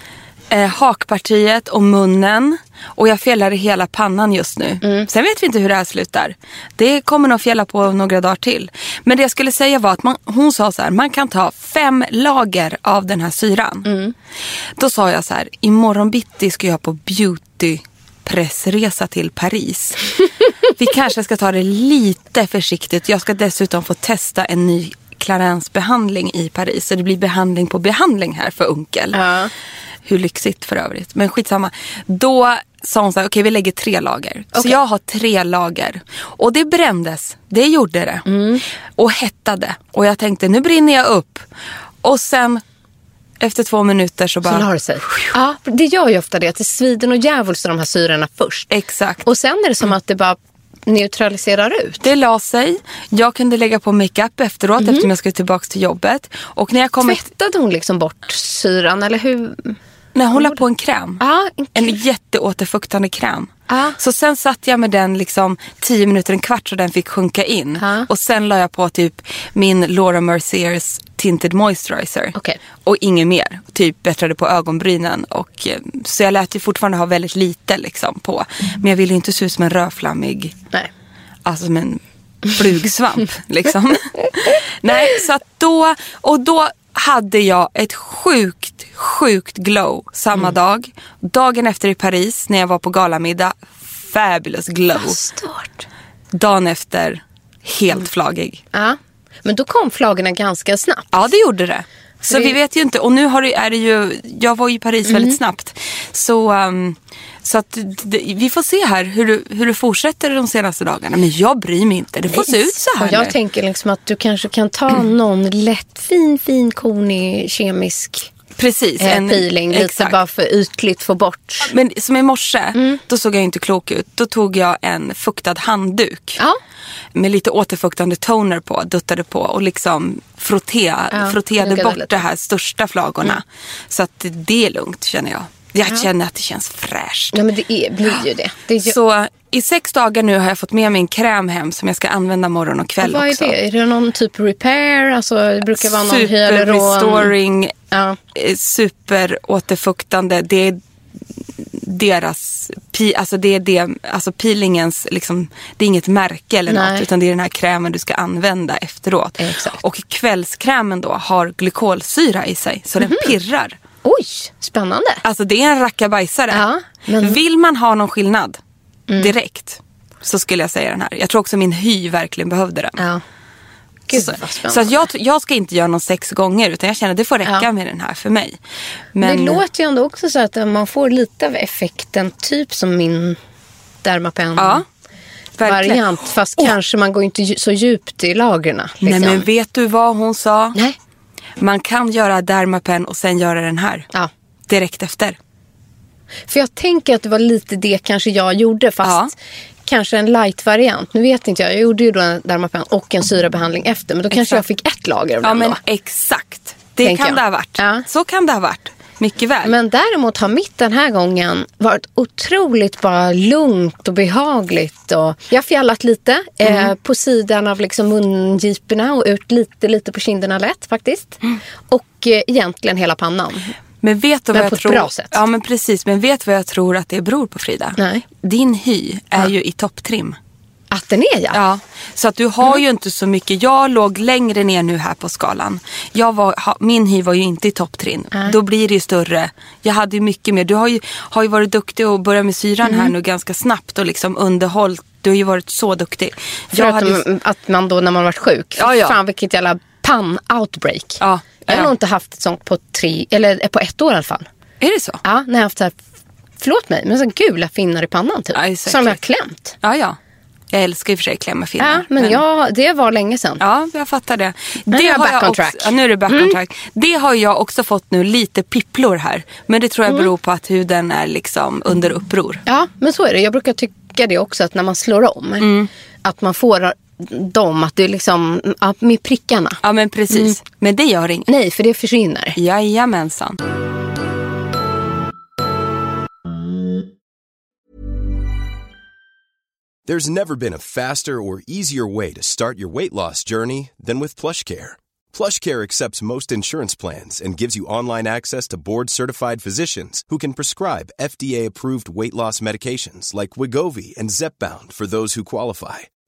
Speaker 1: eh, hakpartiet och munnen. Och jag fjällar i hela pannan just nu.
Speaker 2: Mm.
Speaker 1: Sen vet vi inte hur det här slutar. Det kommer nog fjälla på några dagar till. Men det jag skulle säga var att man, hon sa så här, man kan ta fem lager av den här syran.
Speaker 2: Mm.
Speaker 1: Då sa jag så här, imorgon bitti ska jag på beauty pressresa till Paris. Vi kanske ska ta det lite försiktigt. Jag ska dessutom få testa en ny Clarence behandling i Paris. Så det blir behandling på behandling här för onkel.
Speaker 2: Ja.
Speaker 1: Hur lyxigt för övrigt. Men skitsamma. Då sa hon så här, okej vi lägger tre lager. Så
Speaker 2: Okej.
Speaker 1: jag har tre lager. Och det brändes. Det gjorde det.
Speaker 2: Mm.
Speaker 1: Och hettade. Och jag tänkte, nu brinner jag upp. Och sen efter två minuter så bara...
Speaker 2: Så det sig. Ja, det gör ju ofta det. Att det svider och djävulskt de här syrorna först.
Speaker 1: Exakt.
Speaker 2: Och sen är det som att det bara neutraliserar ut.
Speaker 1: Det la sig. Jag kunde lägga på makeup efteråt eftersom jag skulle tillbaka till jobbet. Och när jag kom...
Speaker 2: Tvättade hon liksom bort syran eller hur?
Speaker 1: När hon la på en kräm.
Speaker 2: Ja, en
Speaker 1: En jätteåterfuktande kräm.
Speaker 2: Ja.
Speaker 1: Så sen satt jag med den liksom 10 minuter, en kvart så den fick sjunka in.
Speaker 2: Ja.
Speaker 1: Och sen la jag på typ min Laura Merciers Tinted Moisturizer.
Speaker 2: Okej.
Speaker 1: Och inget mer. Typ bättrade på ögonbrynen. Och, eh, så jag lät ju fortfarande ha väldigt lite liksom på. Men jag ville inte se ut som en rödflammig
Speaker 2: Nej.
Speaker 1: Alltså som en flugsvamp liksom. Nej, så att då, och då hade jag ett sjukt, sjukt glow samma dag. Dagen efter i Paris när jag var på galamiddag, fabulous glow.
Speaker 2: Stört.
Speaker 1: Dagen efter, helt flagig.
Speaker 2: Ja. Men då kom flagorna ganska snabbt.
Speaker 1: Ja, det gjorde det. Så
Speaker 2: det-
Speaker 1: vi vet ju inte. Och nu har det, är det ju, jag var ju i Paris
Speaker 2: Mm.
Speaker 1: väldigt snabbt. Så, um, så att det, vi får se här hur du, hur du fortsätter de senaste dagarna. Men jag bryr mig inte. Det får se ut så här
Speaker 2: Och jag
Speaker 1: nu.
Speaker 2: tänker liksom att du kanske kan ta någon lätt, fin, fin, konig kemisk
Speaker 1: Precis.
Speaker 2: eh,
Speaker 1: en-
Speaker 2: peeling. Lite
Speaker 1: exakt.
Speaker 2: bara för ytligt få bort.
Speaker 1: Men som i morse,
Speaker 2: Mm.
Speaker 1: då såg jag inte klok ut. Då tog jag en fuktad handduk.
Speaker 2: Ja.
Speaker 1: Med lite återfuktande toner på, duttade på och liksom frotte,
Speaker 2: Ja,
Speaker 1: frotterade bort
Speaker 2: lite.
Speaker 1: de här största flagorna. Så att det är lugnt känner jag. Jag känner att det känns fräscht.
Speaker 2: Ja, men det är, blir ju det. det ju,
Speaker 1: Så i sex dagar nu har jag fått med mig en kräm hem som jag ska anvanda morgon och kväll
Speaker 2: vad är
Speaker 1: också.
Speaker 2: det? Är det någon typ repair? Alltså, det brukar vara någon
Speaker 1: Super
Speaker 2: hyaluron.
Speaker 1: restoring,
Speaker 2: Ja.
Speaker 1: eh, super återfuktande. Det är deras, alltså det är det, alltså peelingens, liksom, det är inget märke eller
Speaker 2: Nej.
Speaker 1: något utan det är den här krämen du ska använda efteråt.
Speaker 2: Exakt.
Speaker 1: Och kvällskrämen då har glykolsyra i sig så
Speaker 2: Mhm.
Speaker 1: den pirrar.
Speaker 2: Oj, spännande.
Speaker 1: Alltså det är en rackabajsare.
Speaker 2: Ja, men- Mm.
Speaker 1: Vill man ha någon skillnad direkt så skulle jag säga den här. Jag tror också min hy verkligen behövde den.
Speaker 2: Ja. Gud
Speaker 1: så så att jag, jag ska inte göra någon sex gånger utan jag känner att det får räcka
Speaker 2: Ja.
Speaker 1: med den här för mig. Men,
Speaker 2: Det låter ju ändå också så att man får lite av effekten, typ som min Dermapen.
Speaker 1: Ja, verkligen.
Speaker 2: variant. Fast
Speaker 1: Åh.
Speaker 2: kanske man går inte så djupt i lagren. Liksom.
Speaker 1: Nej men vet du vad hon sa?
Speaker 2: Nej.
Speaker 1: Man kan göra Dermapen och sen göra den här.
Speaker 2: Ja.
Speaker 1: Direkt efter.
Speaker 2: För jag tänker att det var lite det kanske jag gjorde. Fast
Speaker 1: Ja.
Speaker 2: Kanske en light-variant. Nu vet inte jag. Jag gjorde ju då en Dermapen och en syrabehandling efter. Men då kanske
Speaker 1: Exakt.
Speaker 2: jag fick ett lager av
Speaker 1: Ja
Speaker 2: den
Speaker 1: men
Speaker 2: då.
Speaker 1: exakt. Det
Speaker 2: Tänker
Speaker 1: kan
Speaker 2: jag.
Speaker 1: det ha varit.
Speaker 2: Ja.
Speaker 1: Så kan det ha varit. Mycket väl.
Speaker 2: Men däremot har mitt den här gången varit otroligt bara lugnt och behagligt. Och jag har fjällat lite
Speaker 1: Mm.
Speaker 2: eh, på sidan av liksom mungiporna och ut lite, lite på kinderna lätt faktiskt.
Speaker 1: Mm.
Speaker 2: Och eh, egentligen hela pannan.
Speaker 1: Men vet du
Speaker 2: Men
Speaker 1: vad
Speaker 2: på
Speaker 1: jag
Speaker 2: ett
Speaker 1: tror?
Speaker 2: bra sätt.
Speaker 1: Ja men precis. Men vet du vad jag tror att det beror på Frida?
Speaker 2: Nej.
Speaker 1: Din hy är ju i topptrim.
Speaker 2: Att den är ja.
Speaker 1: Ja, så att du har
Speaker 2: Mm.
Speaker 1: ju inte så mycket. Jag låg längre ner nu här på skalan. Jag var, ha, min hy var ju inte i topptrim. Då blir det ju större. Jag hade ju mycket mer. Du har ju, har ju varit duktig och börjat med syran
Speaker 2: Mm.
Speaker 1: här nu ganska snabbt och liksom underhållit. Du har ju varit så duktig.
Speaker 2: Förutom
Speaker 1: hade,
Speaker 2: att man då när man varit sjuk.
Speaker 1: Ja, ja.
Speaker 2: Fan vilket jävla pan-outbreak.
Speaker 1: Ja,
Speaker 2: Jag har nog inte haft ett sånt på tre, eller på ett år i alla fall.
Speaker 1: är det så?
Speaker 2: Ja, när jag har haft så här, förlåt mig, men så gula finnar i pannan typ.
Speaker 1: Ja, det
Speaker 2: som jag har klämt.
Speaker 1: Ja, ja. Jag älskar i och för sig att klämma finnar.
Speaker 2: Ja, men jag, det var länge sedan.
Speaker 1: Ja, jag fattar det.
Speaker 2: Nu är jag back on
Speaker 1: också,
Speaker 2: track.
Speaker 1: Ja, nu är du back on track. Det har jag också fått nu, lite pipplor här. Men det tror jag beror på att huden är liksom under uppror.
Speaker 2: Ja, men så är det. Jag brukar tycka det också att när man slår om.
Speaker 1: Mm.
Speaker 2: Att man får dem, att är liksom, ja, med prickarna.
Speaker 1: Ja, men precis. Men det gör inget.
Speaker 2: Nej, för det försvinner.
Speaker 1: Jajamensan.
Speaker 4: There's never been a faster or easier way to start your weight loss journey than with PlushCare. PlushCare accepts most insurance plans and gives you online access to board-certified physicians who can prescribe FDA-approved weight loss medications like Wigovi and Zepbound for those who qualify.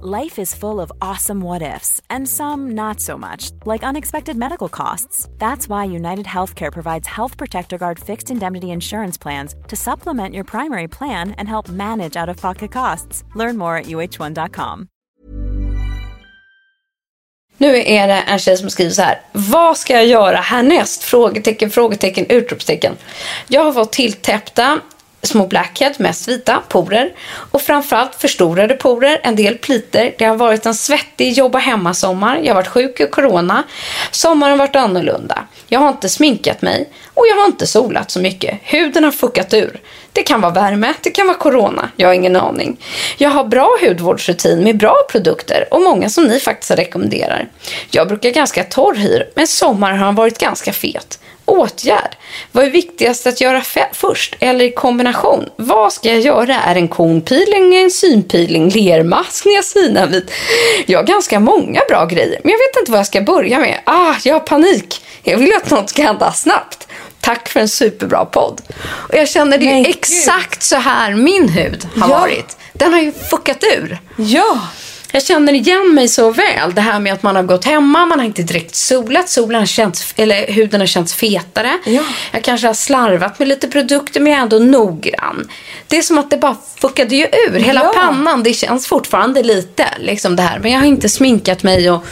Speaker 5: Life is full of awesome what ifs, and some not so much, like unexpected medical costs. That's why United Healthcare provides Health Protector Guard fixed indemnity insurance plans to supplement your primary plan and help manage out of pocket costs. Learn more at uh1.com.
Speaker 2: Nu är det en tjej som skriver så här. Vad ska jag göra härnäst? Frågetecken, frågetecken, utropstecken. Jag har fått tilltäppta små blackhead, mest vita, porer. Och framförallt förstorade porer, en del pliter. Det har varit en svettig jobba hemma-sommar. Jag har varit sjuk i corona. Sommaren har varit annorlunda. Jag har inte sminkat mig och jag har inte solat så mycket. Huden har fuckat ur. Det kan vara värme, det kan vara corona. Jag har ingen aning. Jag har bra hudvårdsrutin med bra produkter och många som ni faktiskt rekommenderar. Jag brukar ganska torr hy, men sommaren har varit ganska fet. Åtgärd. Vad är viktigast att göra först eller i kombination? Vad ska jag göra? Är det en konpeeling, en synpeeling, lermask, niacinamid? Jag har ganska många bra grejer, men jag vet inte vad jag ska börja med. Ah, jag har panik. Jag vill att något ska hända snabbt. Tack för en superbra podd. Och jag känner det är exakt så här min hud har ja. varit. Den har ju fuckat ur.
Speaker 1: Ja.
Speaker 2: Jag känner igen mig så väl. Det här med att man har gått hemma, man har inte direkt solat, solen har känts, eller huden har känts fetare.
Speaker 1: Ja.
Speaker 2: Jag kanske har slarvat med lite produkter men jag är ändå noggrann. Det är som att det bara fuckade ju ur. Hela ja. pannan, det känns fortfarande lite liksom det här. Men jag har inte sminkat mig och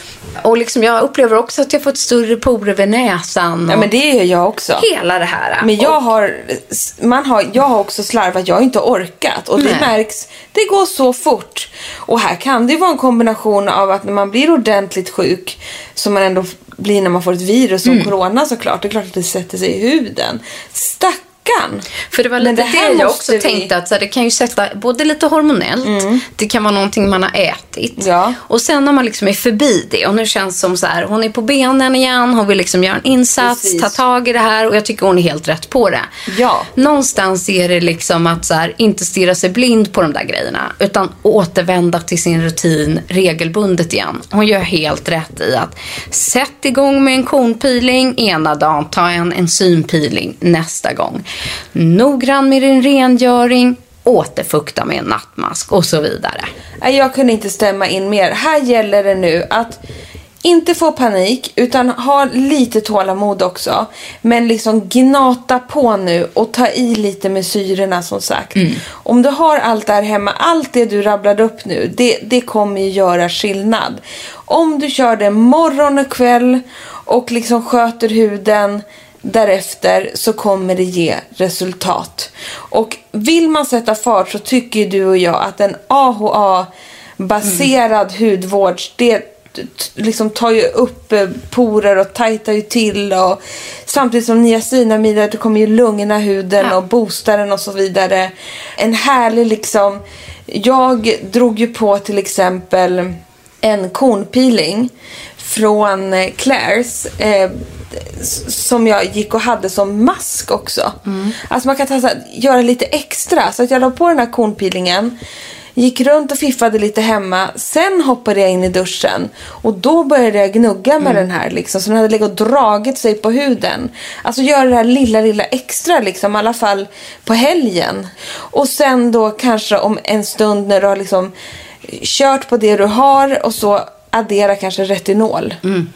Speaker 2: och liksom jag upplever också att jag fått större porer vid näsan.
Speaker 1: ja, men det gör jag också.
Speaker 2: Hela det här.
Speaker 1: Men jag, och... har, man har, jag har också slarvat. Jag har inte orkat. Och det märks. Det går så fort. Och här kan det vara en kombination av att när man blir ordentligt sjuk, som man ändå blir när man får ett virus som mm. corona såklart. Det är klart att det sätter sig i huden. Stack veckan.
Speaker 2: För det var lite det, det jag också vi... tänkte att så här, det kan ju sätta både lite hormonellt, mm. det kan vara någonting man har ätit.
Speaker 1: Ja.
Speaker 2: Och sen när man liksom är förbi det och nu känns som så här, hon är på benen igen, hon vill liksom göra en insats, Precis. ta tag i det här och jag tycker hon är helt rätt på det.
Speaker 1: Ja.
Speaker 2: Någonstans är det liksom att så här, inte stirra sig blind på de där grejerna utan återvända till sin rutin regelbundet igen. Hon gör helt rätt i att sätt igång med en konpeeling ena dagen, ta en enzympeeling nästa gång. Noggrann med din rengöring, återfukta med en nattmask och så vidare.
Speaker 1: Jag kunde inte stämma in mer. Här gäller det nu att inte få panik utan ha lite tålamod också. Men liksom gnata på nu och ta i lite med syrorna som sagt. Mm. Om du har allt där hemma, allt det du rabblade upp nu, det, det kommer ju göra skillnad. Om du kör det morgon och kväll och liksom sköter huden därefter så kommer det ge resultat. Och vill man sätta fart så tycker du och jag att en AHA-baserad mm. hudvård, det liksom tar ju upp eh, porer och tajtar ju till och samtidigt som niacinamider kommer ju lugna huden ja. och boosta den och så vidare. En härlig liksom, jag drog ju på till exempel en kornpeeling från Claire's eh, som jag gick och hade som mask också. Mm. Alltså man kan ta, göra lite extra. Så att jag la på den här kornpeelingen. Gick runt och fiffade lite hemma. Sen hoppade jag in i duschen. Och då började jag gnugga med mm. den här. Liksom, så den hade legat och dragit sig på huden. Alltså göra det här lilla, lilla extra. Liksom, I alla fall på helgen. Och sen då kanske om en stund när du har liksom kört på det du har. Och så addera kanske retinol. Mm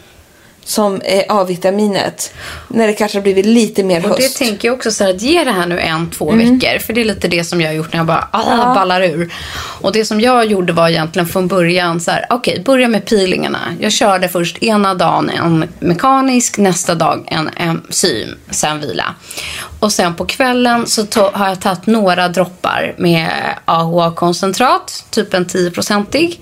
Speaker 1: som är A-vitaminet. När det kanske har blivit lite mer höst.
Speaker 2: Och det tänker jag också så här, att ge det här nu en, två mm. veckor. För det är lite det som jag har gjort när jag bara ah, ja. ballar ur. Och det som jag gjorde var egentligen från början så här, okej, okay, börja med peelingarna. Jag körde först ena dagen en mekanisk, nästa dag en enzym, sen vila. Och sen på kvällen så har jag tagit några droppar med AHA-koncentrat, typ en 10-procentig.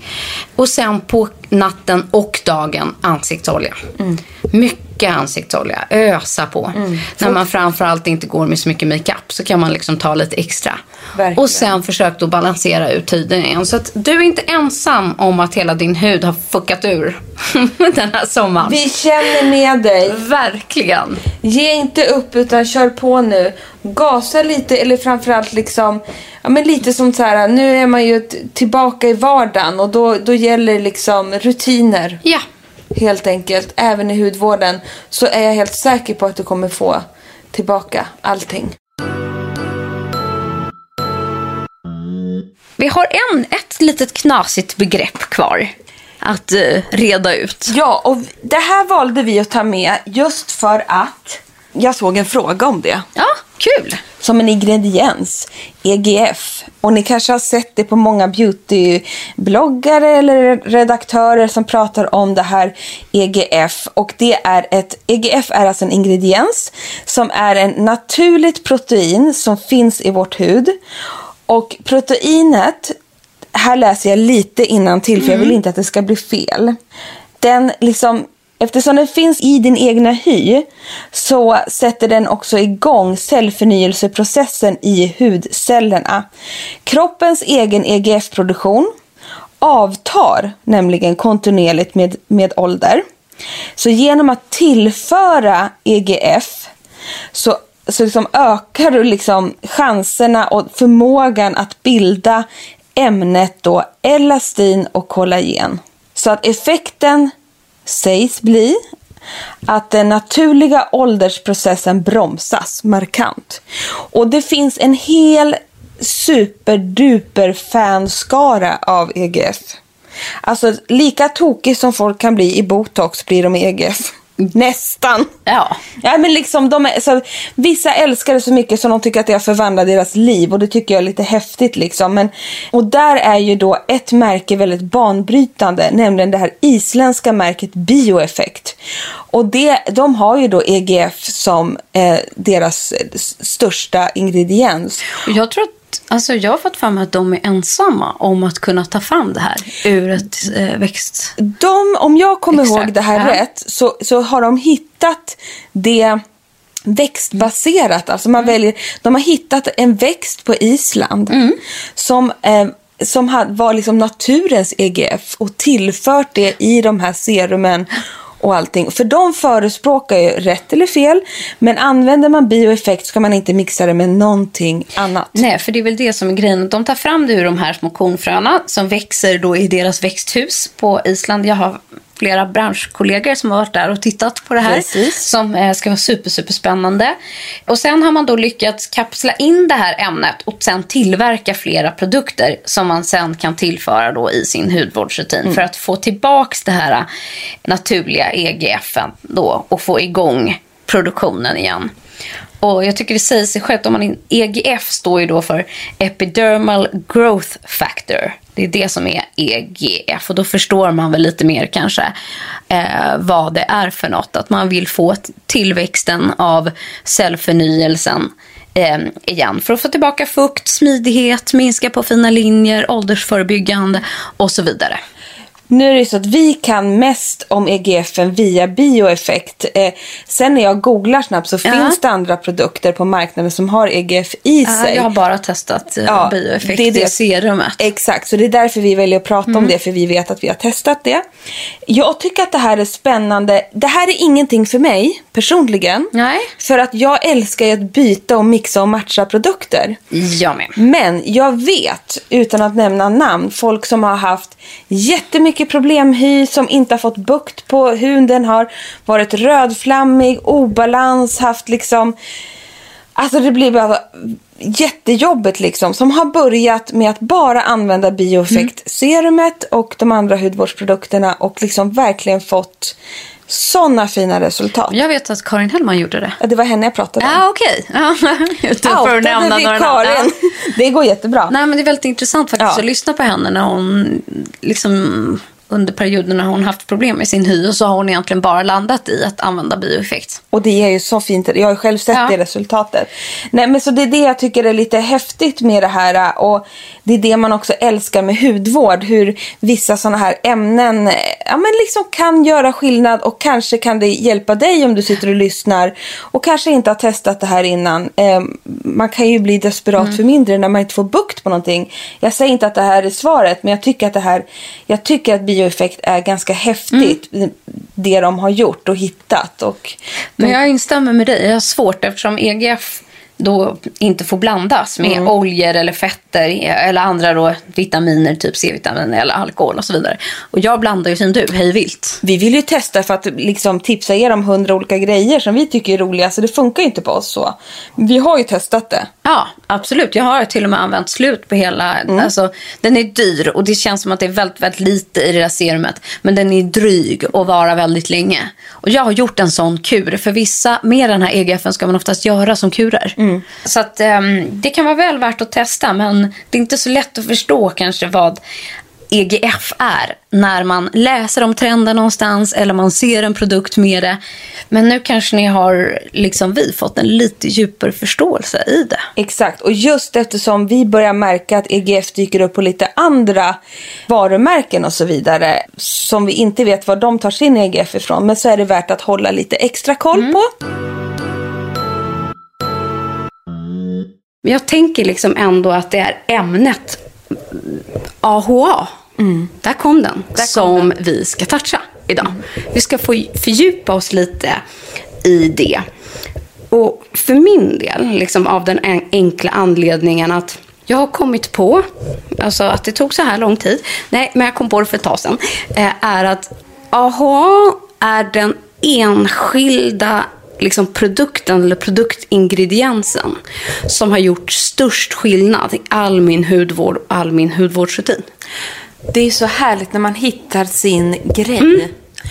Speaker 2: Och sen på natten och dagen ansiktsolja. Mm. Mycket ansiktsolja, ösa på. Mm. När man framförallt inte går med så mycket makeup så kan man liksom ta lite extra. Verkligen. Och sen försök då balansera ut huden igen. Så att du är inte ensam om att hela din hud har fuckat ur den här sommaren.
Speaker 1: Vi känner med dig.
Speaker 2: Verkligen.
Speaker 1: Ge inte upp utan kör på nu. Gasa lite eller framförallt liksom ja, men lite som så här, nu är man ju tillbaka i vardagen och då, då gäller liksom rutiner.
Speaker 2: Ja.
Speaker 1: Helt enkelt. Även i hudvården så är jag helt säker på att du kommer få tillbaka allting.
Speaker 2: Vi har en, ett litet knasigt begrepp kvar att uh, reda ut.
Speaker 1: Ja, och det här valde vi att ta med just för att jag såg en fråga om det.
Speaker 2: Ja,
Speaker 1: Kul! Som en ingrediens. EGF. Och ni kanske har sett det på många beautybloggare eller redaktörer som pratar om det här EGF. Och det är ett, EGF är alltså en ingrediens som är en naturligt protein som finns i vårt hud. Och proteinet, här läser jag lite innan till för jag vill inte att det ska bli fel. Den liksom Eftersom den finns i din egna hy så sätter den också igång cellförnyelseprocessen i hudcellerna. Kroppens egen EGF-produktion avtar nämligen kontinuerligt med, med ålder. Så genom att tillföra EGF så, så liksom ökar du liksom chanserna och förmågan att bilda ämnet då elastin och kollagen. Så att effekten sägs bli att den naturliga åldersprocessen bromsas markant. Och det finns en hel superduper fanskara av EGF. Alltså lika tokig som folk kan bli i botox blir de i EGF. Nästan.
Speaker 2: Ja.
Speaker 1: ja men liksom de är, så, vissa älskar det så mycket som de tycker att det har förvandlat deras liv och det tycker jag är lite häftigt. Liksom. Men, och där är ju då ett märke väldigt banbrytande, nämligen det här isländska märket Bioeffekt. Och det, de har ju då EGF som eh, deras största ingrediens.
Speaker 2: Jag tror att Alltså jag har fått mig att de är ensamma om att kunna ta fram det här ur ett eh, växt...
Speaker 1: De, om jag kommer Exakt. ihåg det här ja. rätt, så, så har de hittat det växtbaserat. Alltså man mm. väljer, de har hittat en växt på Island mm. som, eh, som var liksom naturens EGF och tillfört det i de här serumen och allting. För de förespråkar ju rätt eller fel, men använder man bioeffekt ska man inte mixa det med någonting annat.
Speaker 2: Nej, för det är väl det som är grejen. De tar fram det ur de här små kornfröna som växer då i deras växthus på Island. Jag har flera branschkollegor som har varit där och tittat på det här. Precis. Som eh, ska vara super, super spännande. Och sen har man då lyckats kapsla in det här ämnet och sen tillverka flera produkter som man sen kan tillföra då i sin hudvårdsrutin mm. för att få tillbaks det här eh, naturliga EGFen då och få igång produktionen igen. Och jag tycker det säger sig självt. Om man, EGF står ju då för Epidermal Growth Factor. Det är det som är EGF och då förstår man väl lite mer kanske eh, vad det är för något. Att man vill få tillväxten av cellförnyelsen eh, igen för att få tillbaka fukt, smidighet, minska på fina linjer, åldersförebyggande och så vidare.
Speaker 1: Nu är det så att vi kan mest om EGF via bioeffekt. Eh, sen när jag googlar snabbt så ja. finns det andra produkter på marknaden som har EGF i ja, sig.
Speaker 2: Jag har bara testat eh, ja, bioeffekt, det, är det serumet.
Speaker 1: Exakt, så det är därför vi väljer att prata mm. om det, för vi vet att vi har testat det. Jag tycker att det här är spännande. Det här är ingenting för mig personligen.
Speaker 2: Nej.
Speaker 1: För att jag älskar att byta och mixa och matcha produkter.
Speaker 2: Jag med.
Speaker 1: Men jag vet, utan att nämna namn, folk som har haft jättemycket mycket problemhy som inte har fått bukt på huden, har varit rödflammig, obalans, haft liksom... Alltså det blir bara jättejobbigt liksom. Som har börjat med att bara använda bioeffekt-serumet och de andra hudvårdsprodukterna och liksom verkligen fått sådana fina resultat.
Speaker 2: Jag vet att Karin Hellman gjorde det.
Speaker 1: Ja, det var henne jag pratade
Speaker 2: om. Ja, okej. Okay.
Speaker 1: Nämna vi Karin. Det går jättebra.
Speaker 2: Nej, men det är väldigt intressant faktiskt ja. att lyssna på henne när hon liksom under perioder när hon haft problem med sin hy och så har hon egentligen bara landat i att använda bioeffekt.
Speaker 1: Och det är ju så fint. Jag har själv sett ja. det resultatet. Nej, men så det är det jag tycker är lite häftigt med det här och det är det man också älskar med hudvård. Hur vissa sådana här ämnen ja, men liksom kan göra skillnad och kanske kan det hjälpa dig om du sitter och lyssnar och kanske inte har testat det här innan. Eh, man kan ju bli desperat mm. för mindre när man inte får bukt på någonting. Jag säger inte att det här är svaret men jag tycker att det här, jag tycker att bioeffekt är ganska häftigt. Mm. Det de har gjort och hittat. Och
Speaker 2: de... Men jag instämmer med dig. Jag har svårt eftersom EGF då inte får blandas med mm. oljor eller fetter eller andra då vitaminer, typ C-vitamin eller alkohol och så vidare. Och jag blandar ju som du, hej vilt.
Speaker 1: Vi vill ju testa för att liksom tipsa er om hundra olika grejer som vi tycker är roliga, så det funkar ju inte på oss så. Vi har ju testat det.
Speaker 2: Ja, absolut. Jag har till och med använt slut på hela, mm. alltså den är dyr och det känns som att det är väldigt, väldigt lite i det där serumet. Men den är dryg och varar väldigt länge. Och jag har gjort en sån kur, för vissa med den här EGF ska man oftast göra som kurer. Mm.
Speaker 6: Så att ehm, det kan vara väl värt att testa, men det är inte så lätt att förstå kanske vad EGF är när man läser om trender någonstans eller man ser en produkt med det. Men nu kanske ni har, liksom vi, fått en lite djupare förståelse i det.
Speaker 1: Exakt, och just eftersom vi börjar märka att EGF dyker upp på lite andra varumärken och så vidare som vi inte vet var de tar sin EGF ifrån men så är det värt att hålla lite extra koll på.
Speaker 2: Men jag tänker liksom ändå att det är ämnet AHA. Där kom den. som vi ska toucha idag. Vi ska få fördjupa oss lite i det. Och för min del, liksom av den en- enkla anledningen att jag har kommit på, alltså att det tog så här lång tid, nej, men jag kom på det för ett tag sedan, eh, är att AHA är den enskilda liksom produkten eller produktingrediensen som har gjort störst skillnad i all min hudvård och all min hudvårdsrutin.
Speaker 1: Det är så härligt när man hittar sin grej.
Speaker 2: Mm.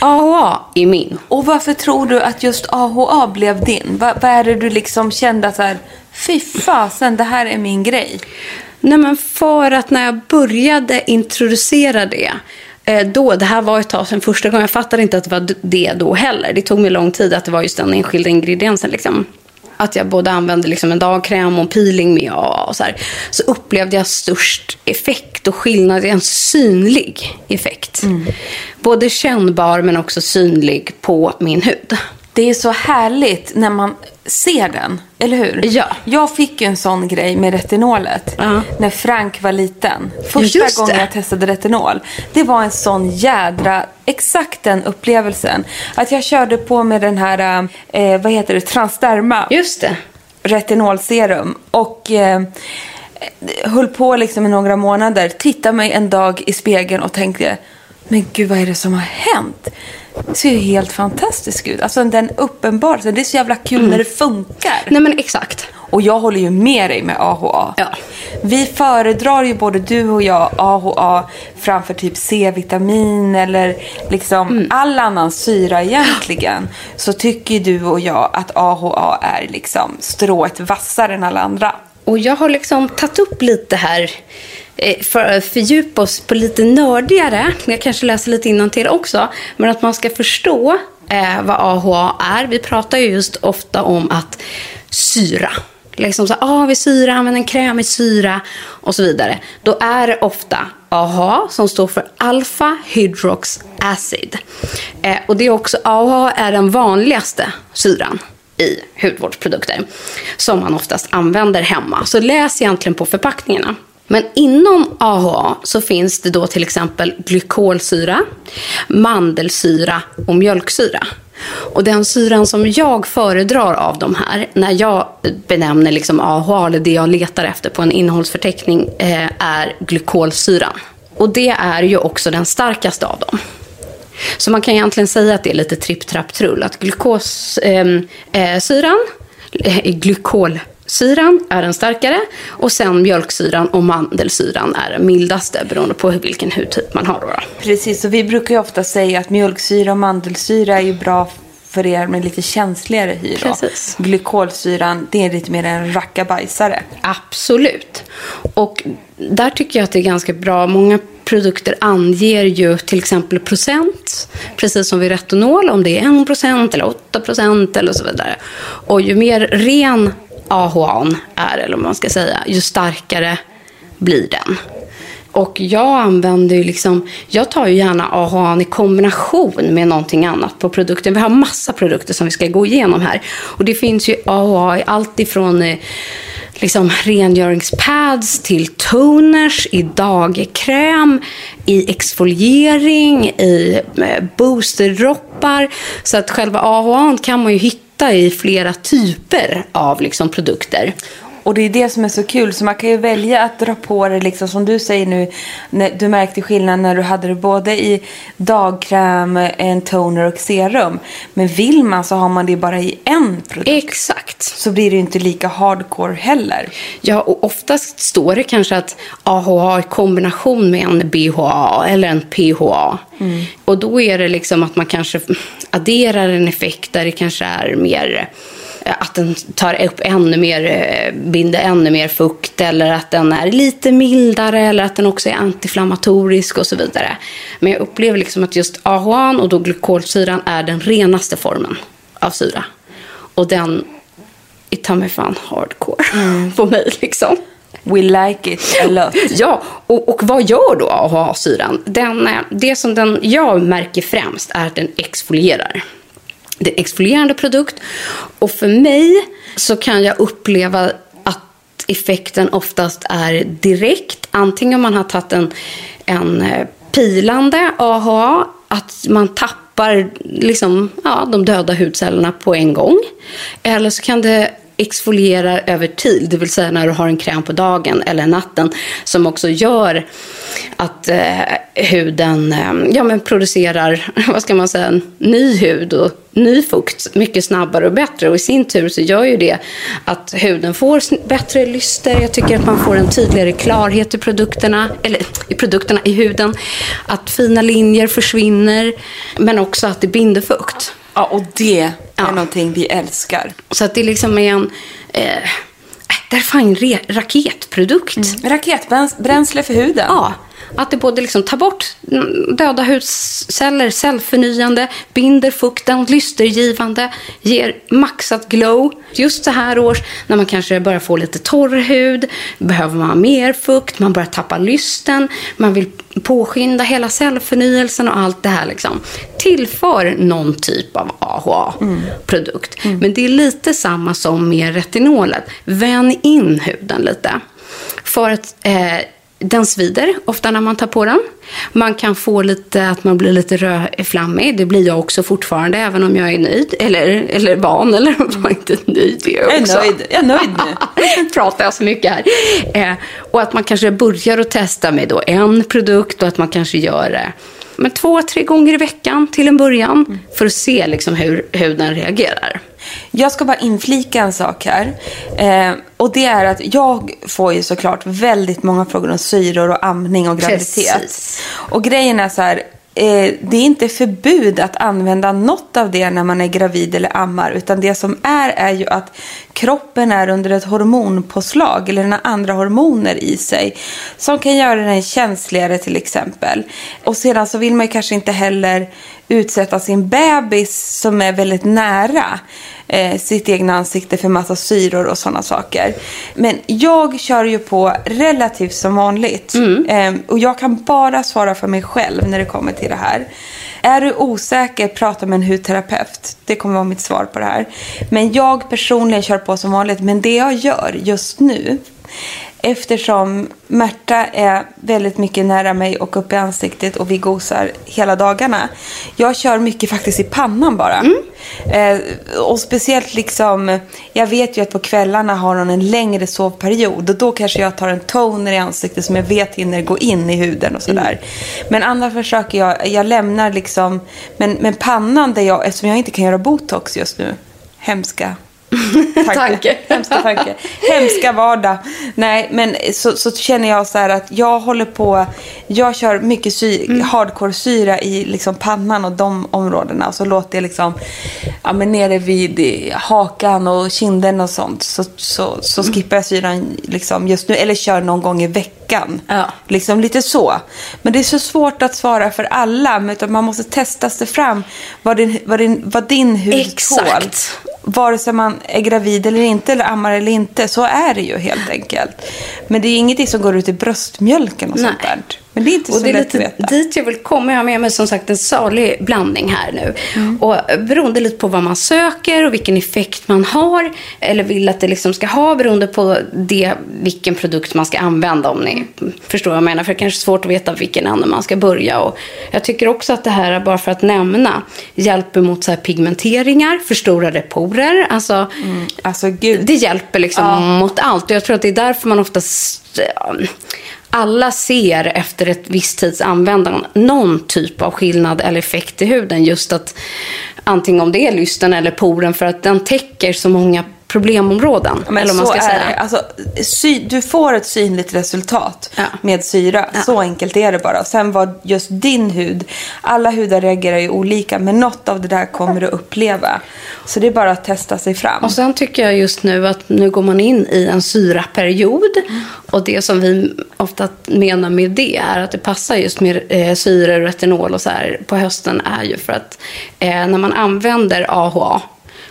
Speaker 2: AHA är min.
Speaker 1: Och varför tror du att just AHA blev din? Va, vad är det du liksom kände att så här, fy fasen, det här är min grej?
Speaker 2: Nej, men för att när jag började introducera det, då, det här var ett tag sedan första gången, jag fattade inte att det var det då heller. Det tog mig lång tid att det var just den enskilda ingrediensen. Liksom. Att jag både använde liksom en dagkräm och peeling med och så här. Så upplevde jag störst effekt och skillnad, en synlig effekt. Både kännbar men också synlig på min hud.
Speaker 1: Det är så härligt när man ser den, eller hur?
Speaker 2: Ja.
Speaker 1: Jag fick ju en sån grej med retinolet när Frank var liten. Första
Speaker 2: just
Speaker 1: gången jag testade retinol. Det var en sån jädra, exakt den upplevelsen. Att jag körde på med den här, eh, vad heter det, Transderma.
Speaker 2: Just det.
Speaker 1: Retinolserum. Och eh, höll på liksom i några månader. Tittade mig en dag i spegeln och tänkte, men gud vad är det som har hänt? Det ser ju helt fantastiskt ut. Alltså den uppenbarelsen, det är så jävla kul när det funkar.
Speaker 2: Nej men exakt.
Speaker 1: Och jag håller ju med dig med AHA.
Speaker 2: Ja.
Speaker 1: Vi föredrar ju både du och jag AHA framför typ C-vitamin eller liksom all annan syra egentligen. Så tycker du och jag att AHA är liksom strået vassare än alla andra.
Speaker 2: Och jag har liksom tagit upp lite här Eh, för att fördjupa oss på lite nördigare. Jag kanske läser lite till också. Men att man ska förstå eh, vad AHA är. Vi pratar ju just ofta om att syra. Liksom så ah, vi syra, använder en kräm syra och så vidare. Då är det ofta AHA som står för alpha hydrox acid. Eh, och det är också AHA är den vanligaste syran i hudvårdsprodukter som man oftast använder hemma. Så läs egentligen på förpackningarna. Men inom AHA så finns det då till exempel glykolsyra, mandelsyra och mjölksyra. Och den syran som jag föredrar av de här, när jag benämner liksom AHA, eller det jag letar efter på en innehållsförteckning, eh, är glykolsyran. Och det är ju också den starkaste av dem. Så man kan egentligen säga att det är lite tripp, trapp, trull. Att glukossyran, ehm, eh, eh, glykolsyran är den starkare och sen mjölksyran och mandelsyran är den mildaste beroende på vilken hudtyp man har. Då.
Speaker 1: Precis, och vi brukar ju ofta säga att mjölksyra och mandelsyra är ju bra för er med lite känsligare hy.
Speaker 2: Precis.
Speaker 1: Glykolsyran, det är lite mer en rackabajsare.
Speaker 2: Absolut. Och där tycker jag att det är ganska bra. Många produkter anger ju till exempel procent, precis som vid retinol, om det är 1 procent eller 8 procent eller så vidare. Och ju mer ren AHAn är, eller vad man ska säga, ju starkare blir den. Och jag använder ju liksom, jag tar ju gärna AHAn i kombination med någonting annat på produkten. Vi har massa produkter som vi ska gå igenom här. Och det finns ju AHA i allt ifrån eh, liksom rengöringspads till toners, i dagkräm, i exfoliering, i eh, boosterroppar. boosterdroppar. Så att själva AHAn kan man ju hitta i flera typer av liksom produkter.
Speaker 1: Och det är det som är så kul. Så man kan ju välja att dra på det liksom som du säger nu. När du märkte skillnad när du hade det både i dagkräm, en toner och serum. Men vill man så har man det bara i en produkt.
Speaker 2: Exakt.
Speaker 1: Så blir det ju inte lika hardcore heller.
Speaker 2: Ja, och oftast står det kanske att AHA i kombination med en BHA eller en PHA. Och då är det liksom att man kanske adderar en effekt där det kanske är mer att den tar upp ännu mer, eh, binder ännu mer fukt eller att den är lite mildare eller att den också är antiinflammatorisk och så vidare. Men jag upplever liksom att just AHA och då glykolsyran är den renaste formen av syra. Och den är ta mig fan hardcore på mig liksom.
Speaker 1: We like it a lot.
Speaker 2: Ja, och, och vad gör då AHA-syran? Den, eh, det som den jag märker främst är att den exfolierar. Det är en exfolierande produkt. Och för mig så kan jag uppleva att effekten oftast är direkt. Antingen om man har tagit en, en eh, pilande AHA, att man tappar liksom, ja, de döda hudcellerna på en gång. Eller så kan det exfoliera över tid, det vill säga när du har en kräm på dagen eller natten som också gör att eh, huden eh, ja, men producerar vad ska man säga, ny hud och ny fukt mycket snabbare och bättre. Och i sin tur så gör ju det att huden får bättre lyster. Jag tycker att man får en tydligare klarhet i produkterna, eller i produkterna i huden. Att fina linjer försvinner, men också att det binder fukt.
Speaker 1: Ja, och det är ja. någonting vi älskar.
Speaker 2: Så att det liksom är en... Eh, det är fan en raketprodukt.
Speaker 1: Mm. Raketbränsle för huden.
Speaker 2: Ja. Att det både liksom tar bort döda hudceller, cellförnyande, binder fukten, lystergivande, ger maxat glow. Just så här års när man kanske börjar få lite torr hud, behöver man mer fukt, man börjar tappa lysten, man vill påskynda hela cellförnyelsen och allt det här. Liksom. Tillför någon typ av AHA-produkt. Mm. Mm. Men det är lite samma som med retinolet. Vän in huden lite. För att eh, den svider ofta när man tar på den. Man kan få lite att man blir lite rödflammig. Det blir jag också fortfarande, även om jag är nöjd. Eller, eller van, eller var inte nöjd.
Speaker 1: Jag, jag är nöjd, jag är nöjd
Speaker 2: nu. Pratar jag så mycket här. Eh, och att man kanske börjar att testa med då en produkt och att man kanske gör det men två, tre gånger i veckan till en början. Mm. För att se liksom hur huden reagerar.
Speaker 1: Jag ska bara inflika en sak här. Eh, och det är att jag får ju såklart väldigt många frågor om syror och amning och graviditet. Precis. Och grejen är så här, eh, det är inte förbud att använda något av det när man är gravid eller ammar. Utan det som är är ju att kroppen är under ett hormonpåslag eller den har andra hormoner i sig. Som kan göra den känsligare till exempel. Och sedan så vill man ju kanske inte heller utsätta sin bebis som är väldigt nära eh, sitt egna ansikte för massa syror och sådana saker. Men jag kör ju på relativt som vanligt. Mm. Eh, och jag kan bara svara för mig själv när det kommer till det här. Är du osäker, prata med en hudterapeut. Det kommer vara mitt svar på det här. Men jag personligen kör på som vanligt. Men det jag gör just nu Eftersom Märta är väldigt mycket nära mig och uppe i ansiktet och vi gosar hela dagarna. Jag kör mycket faktiskt i pannan bara. Mm. Eh, och speciellt liksom, jag vet ju att på kvällarna har hon en längre sovperiod. Och då kanske jag tar en toner i ansiktet som jag vet hinner gå in i huden och sådär. Mm. Men annars försöker jag, jag lämnar liksom, men, men pannan där jag, eftersom jag inte kan göra botox just nu, hemska
Speaker 2: tanke.
Speaker 1: Hemska tanke. Hemska vardag. Nej, men så, så känner jag så här att jag håller på. Jag kör mycket sy, mm. hardcore-syra i liksom pannan och de områdena. Och så låter jag liksom ja, men nere vid hakan och kinden och sånt. Så, så, så mm. skippar jag syran liksom just nu. Eller kör någon gång i veckan. Ja. Liksom lite så. Men det är så svårt att svara för alla. Utan man måste testa sig fram vad din, vad din, vad din hud Exakt. tål vare sig man är gravid eller inte, eller ammar eller inte. Så är det ju helt enkelt. Men det är ingenting som går ut i bröstmjölken och Nej. sånt där. Men det är inte och så det är lätt lite att veta.
Speaker 2: dit jag vill komma. Jag har med mig som sagt en salig blandning här nu. Mm. Och beroende lite på vad man söker och vilken effekt man har. Eller vill att det liksom ska ha beroende på det, vilken produkt man ska använda. Om ni förstår vad jag menar. För det är kanske är svårt att veta vilken ände man ska börja. Och jag tycker också att det här, bara för att nämna, hjälper mot så pigmenteringar, förstorade porer. Alltså, mm.
Speaker 1: alltså.
Speaker 2: Det hjälper liksom ja. mot allt. Och jag tror att det är därför man oftast alla ser efter ett visst tids användande någon typ av skillnad eller effekt i huden. Just att antingen om det är lysten eller poren för att den täcker så många problemområden.
Speaker 1: Men
Speaker 2: eller man
Speaker 1: så
Speaker 2: ska
Speaker 1: är
Speaker 2: säga.
Speaker 1: det. Alltså, sy, du får ett synligt resultat med syra. Så enkelt är det bara. Sen vad just din hud, alla hudar reagerar ju olika. Men något av det där kommer du uppleva. Så det är bara att testa sig fram.
Speaker 2: Och sen tycker jag just nu att nu går man in i en syraperiod. Och det som vi ofta menar med det är att det passar just med eh, syre, retinol och så här på hösten är ju för att eh, när man använder AHA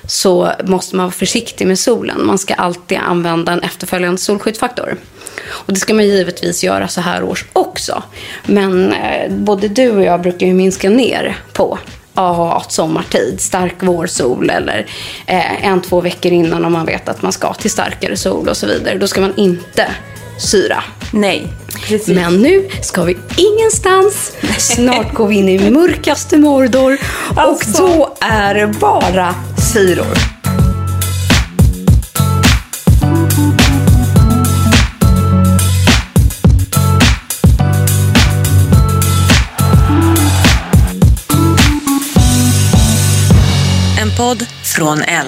Speaker 2: så måste man vara försiktig med solen. Man ska alltid använda en efterföljande solskyddsfaktor. Och det ska man givetvis göra så här års också. Men eh, både du och jag brukar ju minska ner på AHA sommartid, stark vårsol eller eh, en, två veckor innan om man vet att man ska till starkare sol och så vidare. Då ska man inte syra.
Speaker 1: Nej, precis.
Speaker 2: Men nu ska vi ingenstans. Snart går vi in i mörkaste Mordor och då är det bara syror.
Speaker 7: En podd från L.